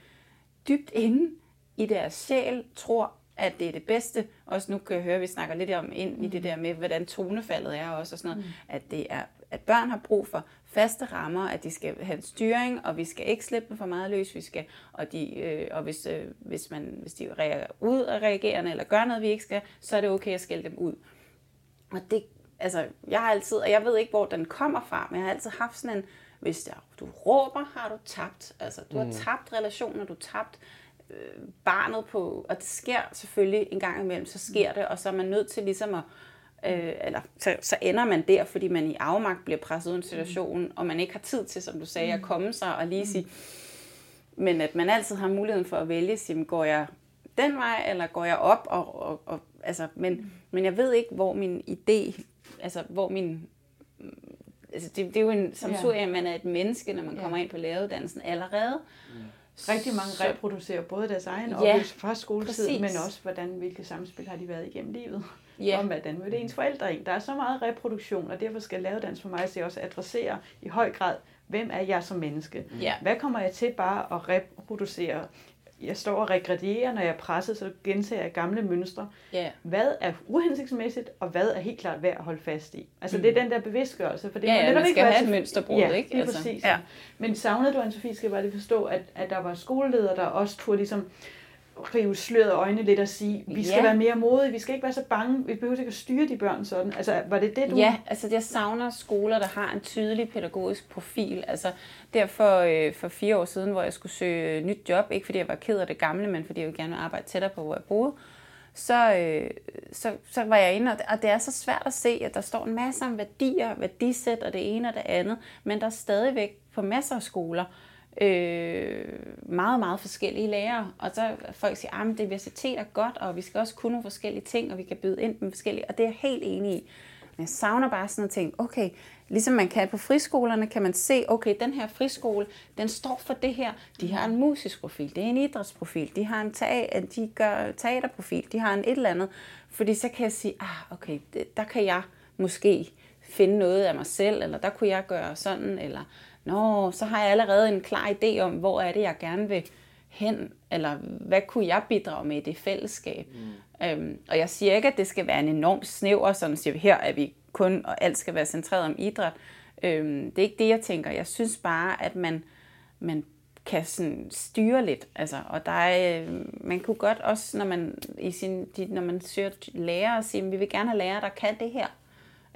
dybt inde i deres sjæl tror, at det er det bedste. Også nu kan jeg høre, at vi snakker lidt om ind i det der med, hvordan tonefaldet er også, og sådan noget, mm. at det er at børn har brug for faste rammer, at de skal have en styring, og vi skal ikke slippe for meget løs, vi skal, og, de, øh, og hvis, øh, hvis, man, hvis de reagerer ud og reagerende, eller gør noget, vi ikke skal, så er det okay at skælde dem ud. Og det, altså, jeg har altid, og jeg ved ikke, hvor den kommer fra, men jeg har altid haft sådan en, hvis der, du råber, har du tabt. Altså, du har mm. tabt relationer, du har tabt øh, barnet på, og det sker selvfølgelig en gang imellem, så sker det, og så er man nødt til ligesom at, øh, eller så, så ender man der, fordi man i afmagt bliver presset ud i en situation, mm. og man ikke har tid til, som du sagde, at mm. komme sig og lige mm. sige, men at man altid har muligheden for at vælge, sige, går jeg den vej, eller går jeg op, og, og, og altså, men, mm. men jeg ved ikke, hvor min idé, altså hvor min altså det, det er jo en, som ja. at man er et menneske, når man ja. kommer ind på læreruddannelsen allerede. Mm. Rigtig mange så, reproducerer både deres egen ja, oplevelse fra skoletid, præcis. men også hvordan, hvilke samspil har de været igennem livet. Ja. Om hvordan mødte ens forældre ind. Der er så meget reproduktion, og derfor skal læreruddannelsen for mig se også adressere i høj grad, hvem er jeg som menneske? Ja. Hvad kommer jeg til bare at reproducere jeg står og regredierer, når jeg er presset, så gentager jeg gamle mønstre. Yeah. Hvad er uhensigtsmæssigt, og hvad er helt klart værd at holde fast i? Altså mm. det er den der bevidstgørelse. For det ja, ja, man skal have et mønsterbrud, ja, ikke? Altså. præcis. Ja. Men savnede du, Anne-Sophie, skal jeg bare lige forstå, at, at der var skoleledere, der også turde ligesom rive sløret øjnene lidt og sige, vi skal ja. være mere modige, vi skal ikke være så bange, vi behøver ikke at styre de børn sådan. Altså, var det det, du... Ja, altså jeg savner skoler, der har en tydelig pædagogisk profil. Altså derfor øh, for fire år siden, hvor jeg skulle søge nyt job, ikke fordi jeg var ked af det gamle, men fordi jeg ville gerne arbejde tættere på, hvor jeg boede, så, øh, så, så var jeg inde, og det er så svært at se, at der står en masse om værdier, værdisæt og det ene og det andet, men der er stadigvæk på masser af skoler, øh, Øh, meget, meget forskellige lærere. Og så folk siger, ah, at diversitet er godt, og vi skal også kunne nogle forskellige ting, og vi kan byde ind med forskellige, og det er jeg helt enig i. Men jeg savner bare sådan at ting, okay, ligesom man kan på friskolerne, kan man se, okay, den her friskole, den står for det her. De har en musisk profil, det er en idrætsprofil, de har en teater, de gør teaterprofil, de har en et eller andet. Fordi så kan jeg sige, ah, okay, der kan jeg måske finde noget af mig selv, eller der kunne jeg gøre sådan, eller nå, så har jeg allerede en klar idé om, hvor er det, jeg gerne vil hen, eller hvad kunne jeg bidrage med i det fællesskab. Mm. Øhm, og jeg siger ikke, at det skal være en enorm snæver, sådan siger vi her, at vi kun, og alt skal være centreret om idræt. Øhm, det er ikke det, jeg tænker. Jeg synes bare, at man, man kan sådan styre lidt. Altså, og der er, øh, man kunne godt også, når man, i sin, de, når man søger lærer, sige, at vi vil gerne have lærere, der kan det her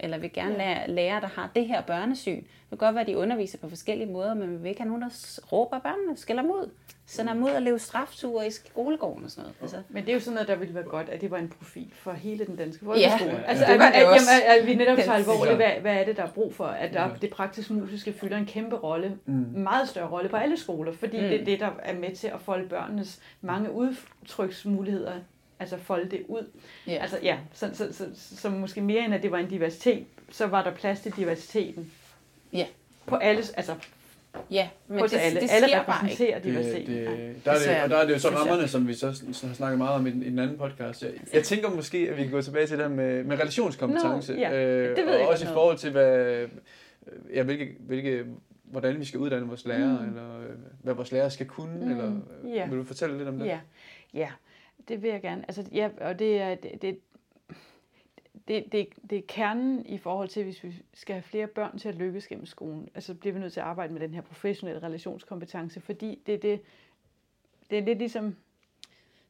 eller vil gerne lære lære, der har det her børnesyn. Det kan godt være, at de underviser på forskellige måder, men vi vil ikke have nogen, der råber børnene, skælder dem ud, sender dem ud og leve strafture i skolegården og sådan noget. Altså. Men det er jo sådan noget, der ville være godt, at det var en profil for hele den danske folkeskole. Ja, altså, det var at, det også. Jamen, at, vi netop tager alvorligt, hvad, hvad er det, der er brug for, at der, det praktisk-musiske fylder en kæmpe rolle, mm. meget større rolle på alle skoler, fordi mm. det er det, der er med til at folde børnenes mange udtryksmuligheder altså folde det ud. Ja. Altså ja, så, så, så, så, så måske mere end at det var en diversitet, så var der plads til diversiteten. Ja. På alle, altså Ja, men det, alle. det alle repræsenterer diversitet. Det, det, der, er det, og der er det jo så rammerne, som vi så, så har snakket meget om i, i den anden podcast. Jeg, jeg tænker måske, at vi kan gå tilbage til det med, med relationskompetence. No, ja, øh, det ved og jeg også i forhold til, hvad, ja, hvilke, hvilke, hvordan vi skal uddanne vores lærere, mm. eller øh, hvad vores lærere skal kunne. Mm, eller, yeah. Vil du fortælle lidt om det? Ja, ja det vil jeg gerne. Altså, ja, og det er, det, det, det, det, det er kernen i forhold til, hvis vi skal have flere børn til at lykkes gennem skolen. Altså bliver vi nødt til at arbejde med den her professionelle relationskompetence, fordi det, er det, det er lidt ligesom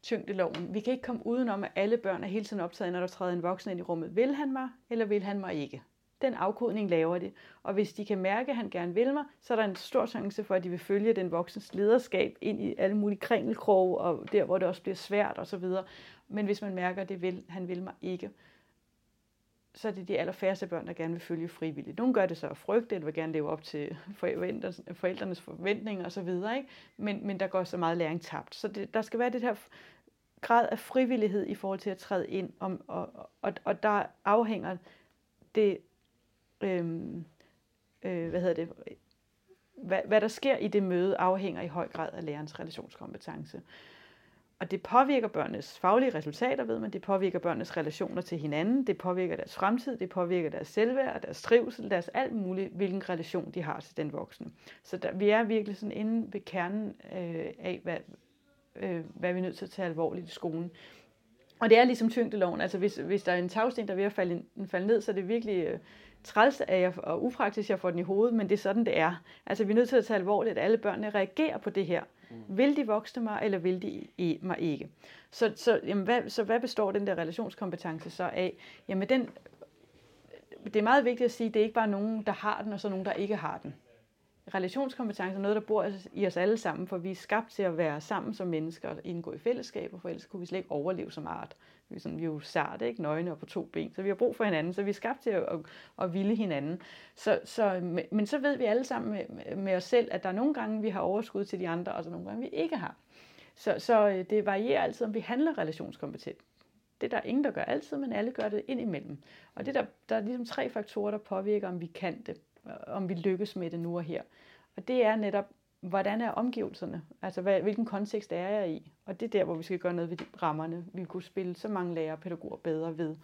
tyngdeloven. Vi kan ikke komme udenom, at alle børn er hele tiden optaget, når der træder en voksen ind i rummet. Vil han mig, eller vil han mig ikke? Den afkodning laver de. Og hvis de kan mærke, at han gerne vil mig, så er der en stor chance for, at de vil følge den voksens lederskab ind i alle mulige kringelkroge, og der, hvor det også bliver svært osv. Men hvis man mærker, at det vil, han vil mig ikke, så er det de allerfærreste børn, der gerne vil følge frivilligt. Nogle gør det så af frygt, eller vil gerne leve op til forældrenes forventninger osv., ikke? Men, men der går så meget læring tabt. Så det, der skal være det her grad af frivillighed i forhold til at træde ind, om, og, og, og der afhænger det øhm, øh, hvad hedder det, hvad, hvad der sker i det møde, afhænger i høj grad af lærerens relationskompetence. Og det påvirker børnenes faglige resultater, ved man. Det påvirker børnenes relationer til hinanden. Det påvirker deres fremtid. Det påvirker deres selvværd, deres trivsel, deres alt muligt, hvilken relation de har til den voksne. Så der, vi er virkelig sådan inde ved kernen øh, af, hvad, øh, hvad vi er nødt til at tage alvorligt i skolen. Og det er ligesom tyngdeloven. Altså hvis, hvis der er en tagsten, der er ved at falde, falde ned, så er det virkelig øh, træls af jer, og upraktisk, jeg får den i hovedet, men det er sådan, det er. Altså vi er nødt til at tage alvorligt, at alle børnene reagerer på det her. Mm. Vil de voksne mig, eller vil de mig ikke? Så, så, jamen, hvad, så hvad består den der relationskompetence så af? Jamen den, det er meget vigtigt at sige, at det er ikke bare nogen, der har den, og så nogen, der ikke har den relationskompetence er noget, der bor i os alle sammen, for vi er skabt til at være sammen som mennesker og indgå i fællesskaber, for ellers kunne vi slet ikke overleve som art. Vi er, sådan, vi er jo sarte, ikke nøgne og på to ben, så vi har brug for hinanden, så vi er skabt til at, at, at ville hinanden. Så, så, men så ved vi alle sammen med, med os selv, at der er nogle gange, vi har overskud til de andre, og så nogle gange, vi ikke har. Så, så øh, det varierer altid, om vi handler relationskompetent. Det er der ingen, der gør altid, men alle gør det indimellem. Og det der, der er ligesom tre faktorer, der påvirker, om vi kan det om vi lykkes med det nu og her. Og det er netop, hvordan er omgivelserne? Altså, hvad, hvilken kontekst er jeg i? Og det er der, hvor vi skal gøre noget ved de rammerne. Vi kunne spille så mange lærere og pædagoger bedre ved,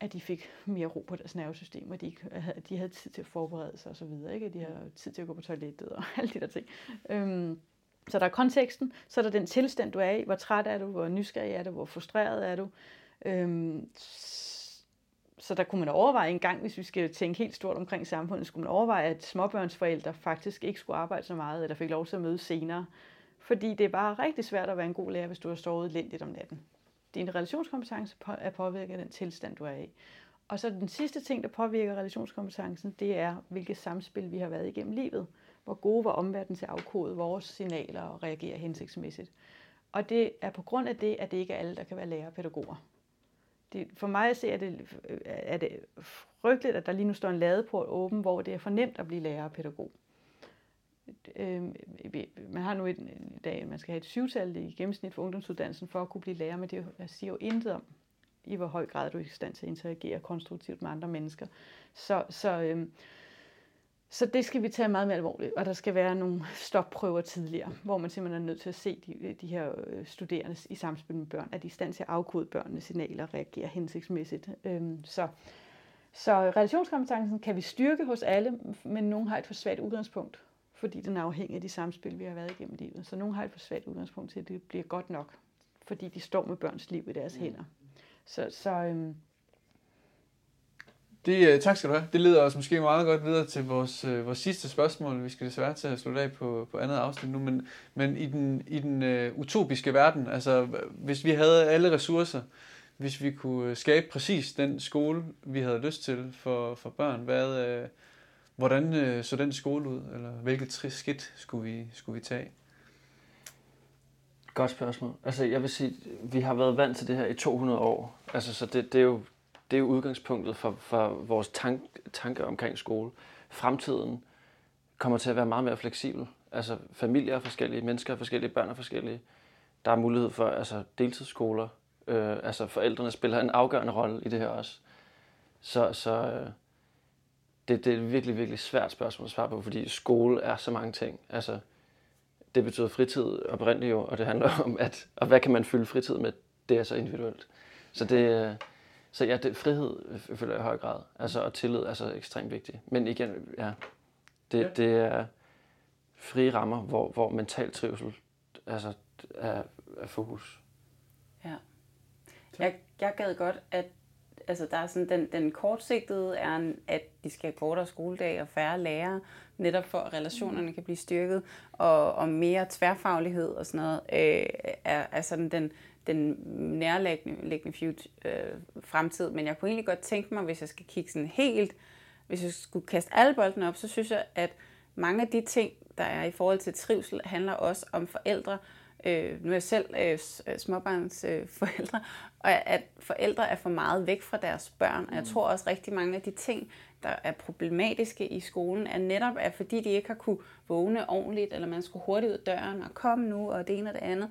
at de fik mere ro på deres nervesystem, og de, havde, de havde tid til at forberede sig osv., ikke? de havde tid til at gå på toilettet og alle de der ting. Øhm, så der er konteksten, så er der den tilstand, du er i. Hvor træt er du? Hvor nysgerrig er du? Hvor frustreret er du? Øhm, så der kunne man overveje en gang, hvis vi skal tænke helt stort omkring samfundet, skulle man overveje, at småbørnsforældre faktisk ikke skulle arbejde så meget, eller fik lov til at møde senere. Fordi det er bare rigtig svært at være en god lærer, hvis du har sovet lidt om natten. Din relationskompetence er påvirket af den tilstand, du er i. Og så den sidste ting, der påvirker relationskompetencen, det er, hvilket samspil vi har været igennem livet. Hvor gode var omverdenen til at afkode vores signaler og reagere hensigtsmæssigt. Og det er på grund af det, at det ikke er alle, der kan være lærer og pædagoger det, for mig at se, er det, er det frygteligt, at der lige nu står en ladeport åben, hvor det er for nemt at blive lærer og pædagog. Øh, man har nu i dag, man skal have et syvtal i gennemsnit for ungdomsuddannelsen for at kunne blive lærer, men det siger jo intet om, i hvor høj grad du er i stand til at interagere konstruktivt med andre mennesker. Så, så øh, så det skal vi tage meget mere alvorligt, og der skal være nogle stopprøver tidligere, hvor man simpelthen er nødt til at se de, de her øh, studerende i samspil med børn, at de er i stand til at afkode børnenes signaler og reagere hensigtsmæssigt. Øhm, så, så relationskompetencen kan vi styrke hos alle, men nogen har et for svagt udgangspunkt, fordi den er afhængig af de samspil, vi har været igennem livet. Så nogen har et for svagt udgangspunkt til, at det bliver godt nok, fordi de står med børns liv i deres hænder. Så, så øhm, det, øh, tak skal du have. Det leder os måske meget godt videre til vores, øh, vores sidste spørgsmål. Vi skal desværre til at slutte af på, på andet afsnit nu, men, men i den, i den øh, utopiske verden, altså hvis vi havde alle ressourcer, hvis vi kunne øh, skabe præcis den skole, vi havde lyst til for, for børn, hvad, øh, hvordan øh, så den skole ud, eller hvilket skridt skulle vi, skulle vi tage? Godt spørgsmål. Altså, jeg vil sige, vi har været vant til det her i 200 år. Altså, så det, det, er jo, det er jo udgangspunktet for, for vores tank, tanke omkring skole. Fremtiden kommer til at være meget mere fleksibel. Altså familier er forskellige, mennesker er forskellige, børn er forskellige. Der er mulighed for altså, deltidsskoler. Øh, altså forældrene spiller en afgørende rolle i det her også. Så, så øh, det, det er et virkelig, virkelig svært spørgsmål at svare på, fordi skole er så mange ting. Altså, det betyder fritid oprindeligt jo, og det handler om, at og hvad kan man fylde fritid med, det er så individuelt. Så det, øh, så ja, det, frihed føler jeg i høj grad. Altså, og tillid er så ekstremt vigtigt. Men igen, ja, det, ja. det er frie rammer, hvor, hvor mental trivsel altså, er, er fokus. Ja. Jeg, jeg gad godt, at altså der er sådan, den, den kortsigtede er, at de skal have kortere skoledag og færre lærere, netop for at relationerne kan blive styrket, og, og mere tværfaglighed og sådan noget, øh, er, er sådan den, den nærliggende future, øh, fremtid. Men jeg kunne egentlig godt tænke mig, hvis jeg skal kigge sådan helt, hvis jeg skulle kaste alle boldene op, så synes jeg, at mange af de ting, der er i forhold til trivsel, handler også om forældre. Øh, nu er jeg selv øh, øh småbarns øh, forældre, og at forældre er for meget væk fra deres børn. Og jeg mm. tror også rigtig mange af de ting, der er problematiske i skolen, er netop, at fordi de ikke har kunne vågne ordentligt, eller man skulle hurtigt ud af døren og komme nu, og det ene og det andet,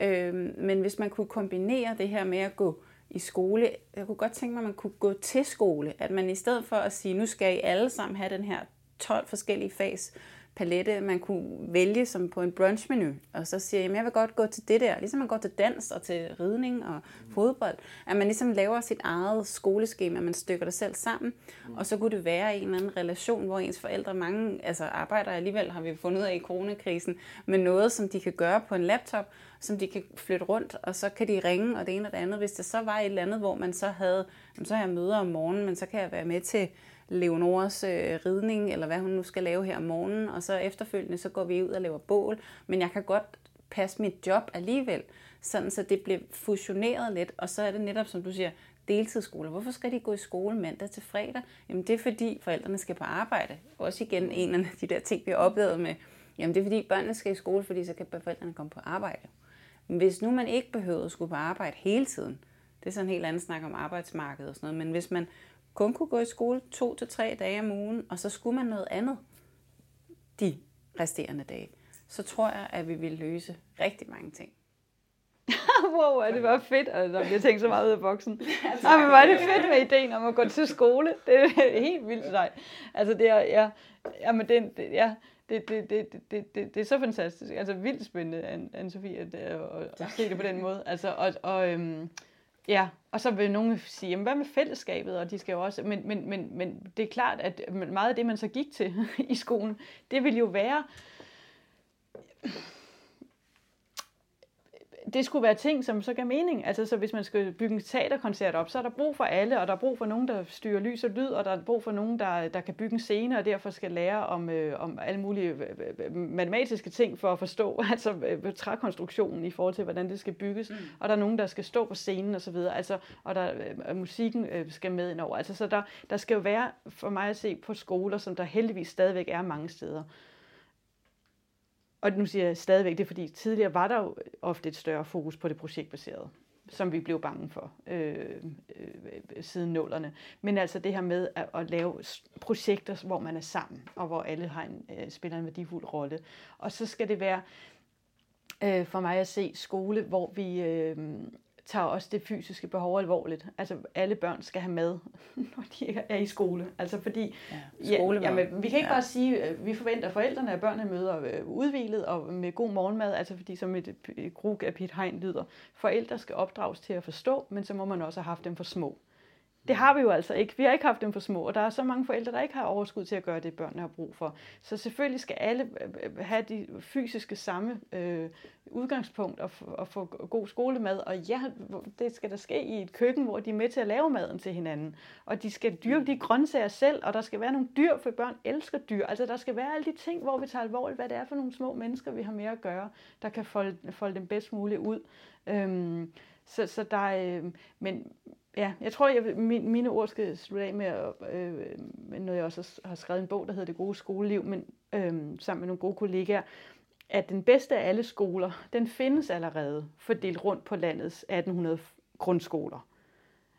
Øh, men hvis man kunne kombinere det her med at gå i skole, jeg kunne godt tænke mig, at man kunne gå til skole, at man i stedet for at sige, nu skal I alle sammen have den her 12 forskellige fags palette, man kunne vælge som på en brunchmenu, og så siger, jeg, jeg vil godt gå til det der, ligesom man går til dans og til ridning og fodbold, at man ligesom laver sit eget skoleskema, man stykker det selv sammen, og så kunne det være en eller anden relation, hvor ens forældre, mange altså arbejder alligevel, har vi fundet ud af i coronakrisen, med noget, som de kan gøre på en laptop, som de kan flytte rundt, og så kan de ringe, og det ene og det andet. Hvis det så var et eller andet, hvor man så havde, så har jeg møder om morgenen, men så kan jeg være med til Leonoras øh, ridning, eller hvad hun nu skal lave her om morgenen, og så efterfølgende så går vi ud og laver bål, men jeg kan godt passe mit job alligevel, sådan så det bliver fusioneret lidt, og så er det netop, som du siger, deltidsskoler. Hvorfor skal de gå i skole mandag til fredag? Jamen det er fordi forældrene skal på arbejde. Også igen en af de der ting, vi har oplevet med, jamen det er fordi børnene skal i skole, fordi så kan forældrene komme på arbejde. Men hvis nu man ikke behøvede at skulle på arbejde hele tiden, det er sådan en helt anden snak om arbejdsmarkedet og sådan noget, men hvis man kun kunne gå i skole to til tre dage om ugen, og så skulle man noget andet de resterende dage, så tror jeg, at vi ville løse rigtig mange ting. wow, er det var fedt, og der bliver tænkt så meget ud af boksen. Ja, men var det fedt med ideen om at gå til skole. Det er helt vildt sejt. Altså det er, ja, ja, men det, det, ja, det, det, det, det, det, det er så fantastisk. Altså vildt spændende, Anne-Sophie, at, at, at se det på den måde. Altså, og, og øhm, Ja, og så vil nogen sige, jamen, hvad med fællesskabet? Og de skal jo også, men, men, men, men det er klart, at meget af det, man så gik til i skolen, det vil jo være det skulle være ting, som så gav mening. Altså, så hvis man skal bygge en teaterkoncert op, så er der brug for alle, og der er brug for nogen, der styrer lys og lyd, og der er brug for nogen, der, der kan bygge en scene, og derfor skal lære om, øh, om alle mulige øh, øh, matematiske ting for at forstå altså, øh, trækonstruktionen i forhold til, hvordan det skal bygges. Mm. Og der er nogen, der skal stå på scenen osv., altså, og der, øh, musikken øh, skal med ind over. Altså, så der, der skal jo være, for mig at se, på skoler, som der heldigvis stadigvæk er mange steder, og nu siger jeg stadigvæk det, fordi tidligere var der jo ofte et større fokus på det projektbaserede, som vi blev bange for øh, øh, siden nullerne. Men altså det her med at, at lave projekter, hvor man er sammen, og hvor alle har en, øh, spiller en værdifuld rolle. Og så skal det være øh, for mig at se skole, hvor vi øh, tager også det fysiske behov alvorligt. Altså alle børn skal have mad, når de er i skole. Altså fordi, ja, ja, jamen, vi kan ikke ja. bare sige, at øh, vi forventer, at forældrene og børnene møder øh, udvilet og med god morgenmad, altså fordi som et, grug af Pete Hein lyder, forældre skal opdrages til at forstå, men så må man også have haft dem for små. Det har vi jo altså ikke. Vi har ikke haft dem for små, og der er så mange forældre, der ikke har overskud til at gøre det, børnene har brug for. Så selvfølgelig skal alle øh, have de fysiske samme øh, udgangspunkt og, og få god skolemad. Og ja, det skal der ske i et køkken, hvor de er med til at lave maden til hinanden. Og de skal dyrke de grøntsager selv, og der skal være nogle dyr, for børn elsker dyr. Altså der skal være alle de ting, hvor vi tager alvorligt, hvad det er for nogle små mennesker, vi har med at gøre, der kan folde, folde dem bedst muligt ud. Øhm, så, så der er, øh, men, ja, jeg tror, jeg, min, mine ord skal slutte af med, øh, noget jeg også har skrevet en bog, der hedder Det gode skoleliv, men øh, sammen med nogle gode kollegaer, at den bedste af alle skoler, den findes allerede fordelt rundt på landets 1800 grundskoler.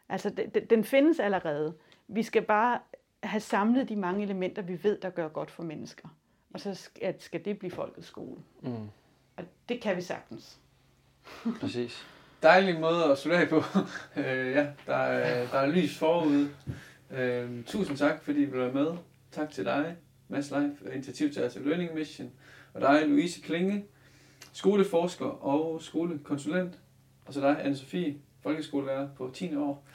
Altså, den, den findes allerede. Vi skal bare have samlet de mange elementer, vi ved, der gør godt for mennesker. Og så skal, skal det blive folkets skole. Mm. Og det kan vi sagtens. Præcis dejlig måde at slutte af på. øh, ja, der er, der er lys forude. Øh, tusind tak, fordi I blev med. Tak til dig, Mads Leif, initiativtager til Learning Mission. Og dig, Louise Klinge, skoleforsker og skolekonsulent. Og så dig, Anne-Sophie, folkeskolelærer på 10. år.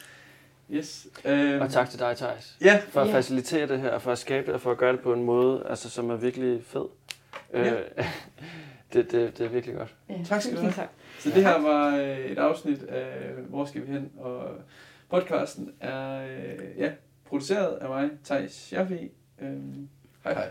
Yes. Øh, og tak til dig, Thijs. Ja. For at yeah. facilitere det her, for at skabe det, og for at gøre det på en måde, altså, som er virkelig fed. Ja. Øh, det, det, det er virkelig godt. Ja. Tak skal du have. Tak. Så det her var øh, et afsnit af Hvor skal vi hen? Og podcasten er øh, ja, produceret af mig, Thijs Schaffi. Øh, hej hej.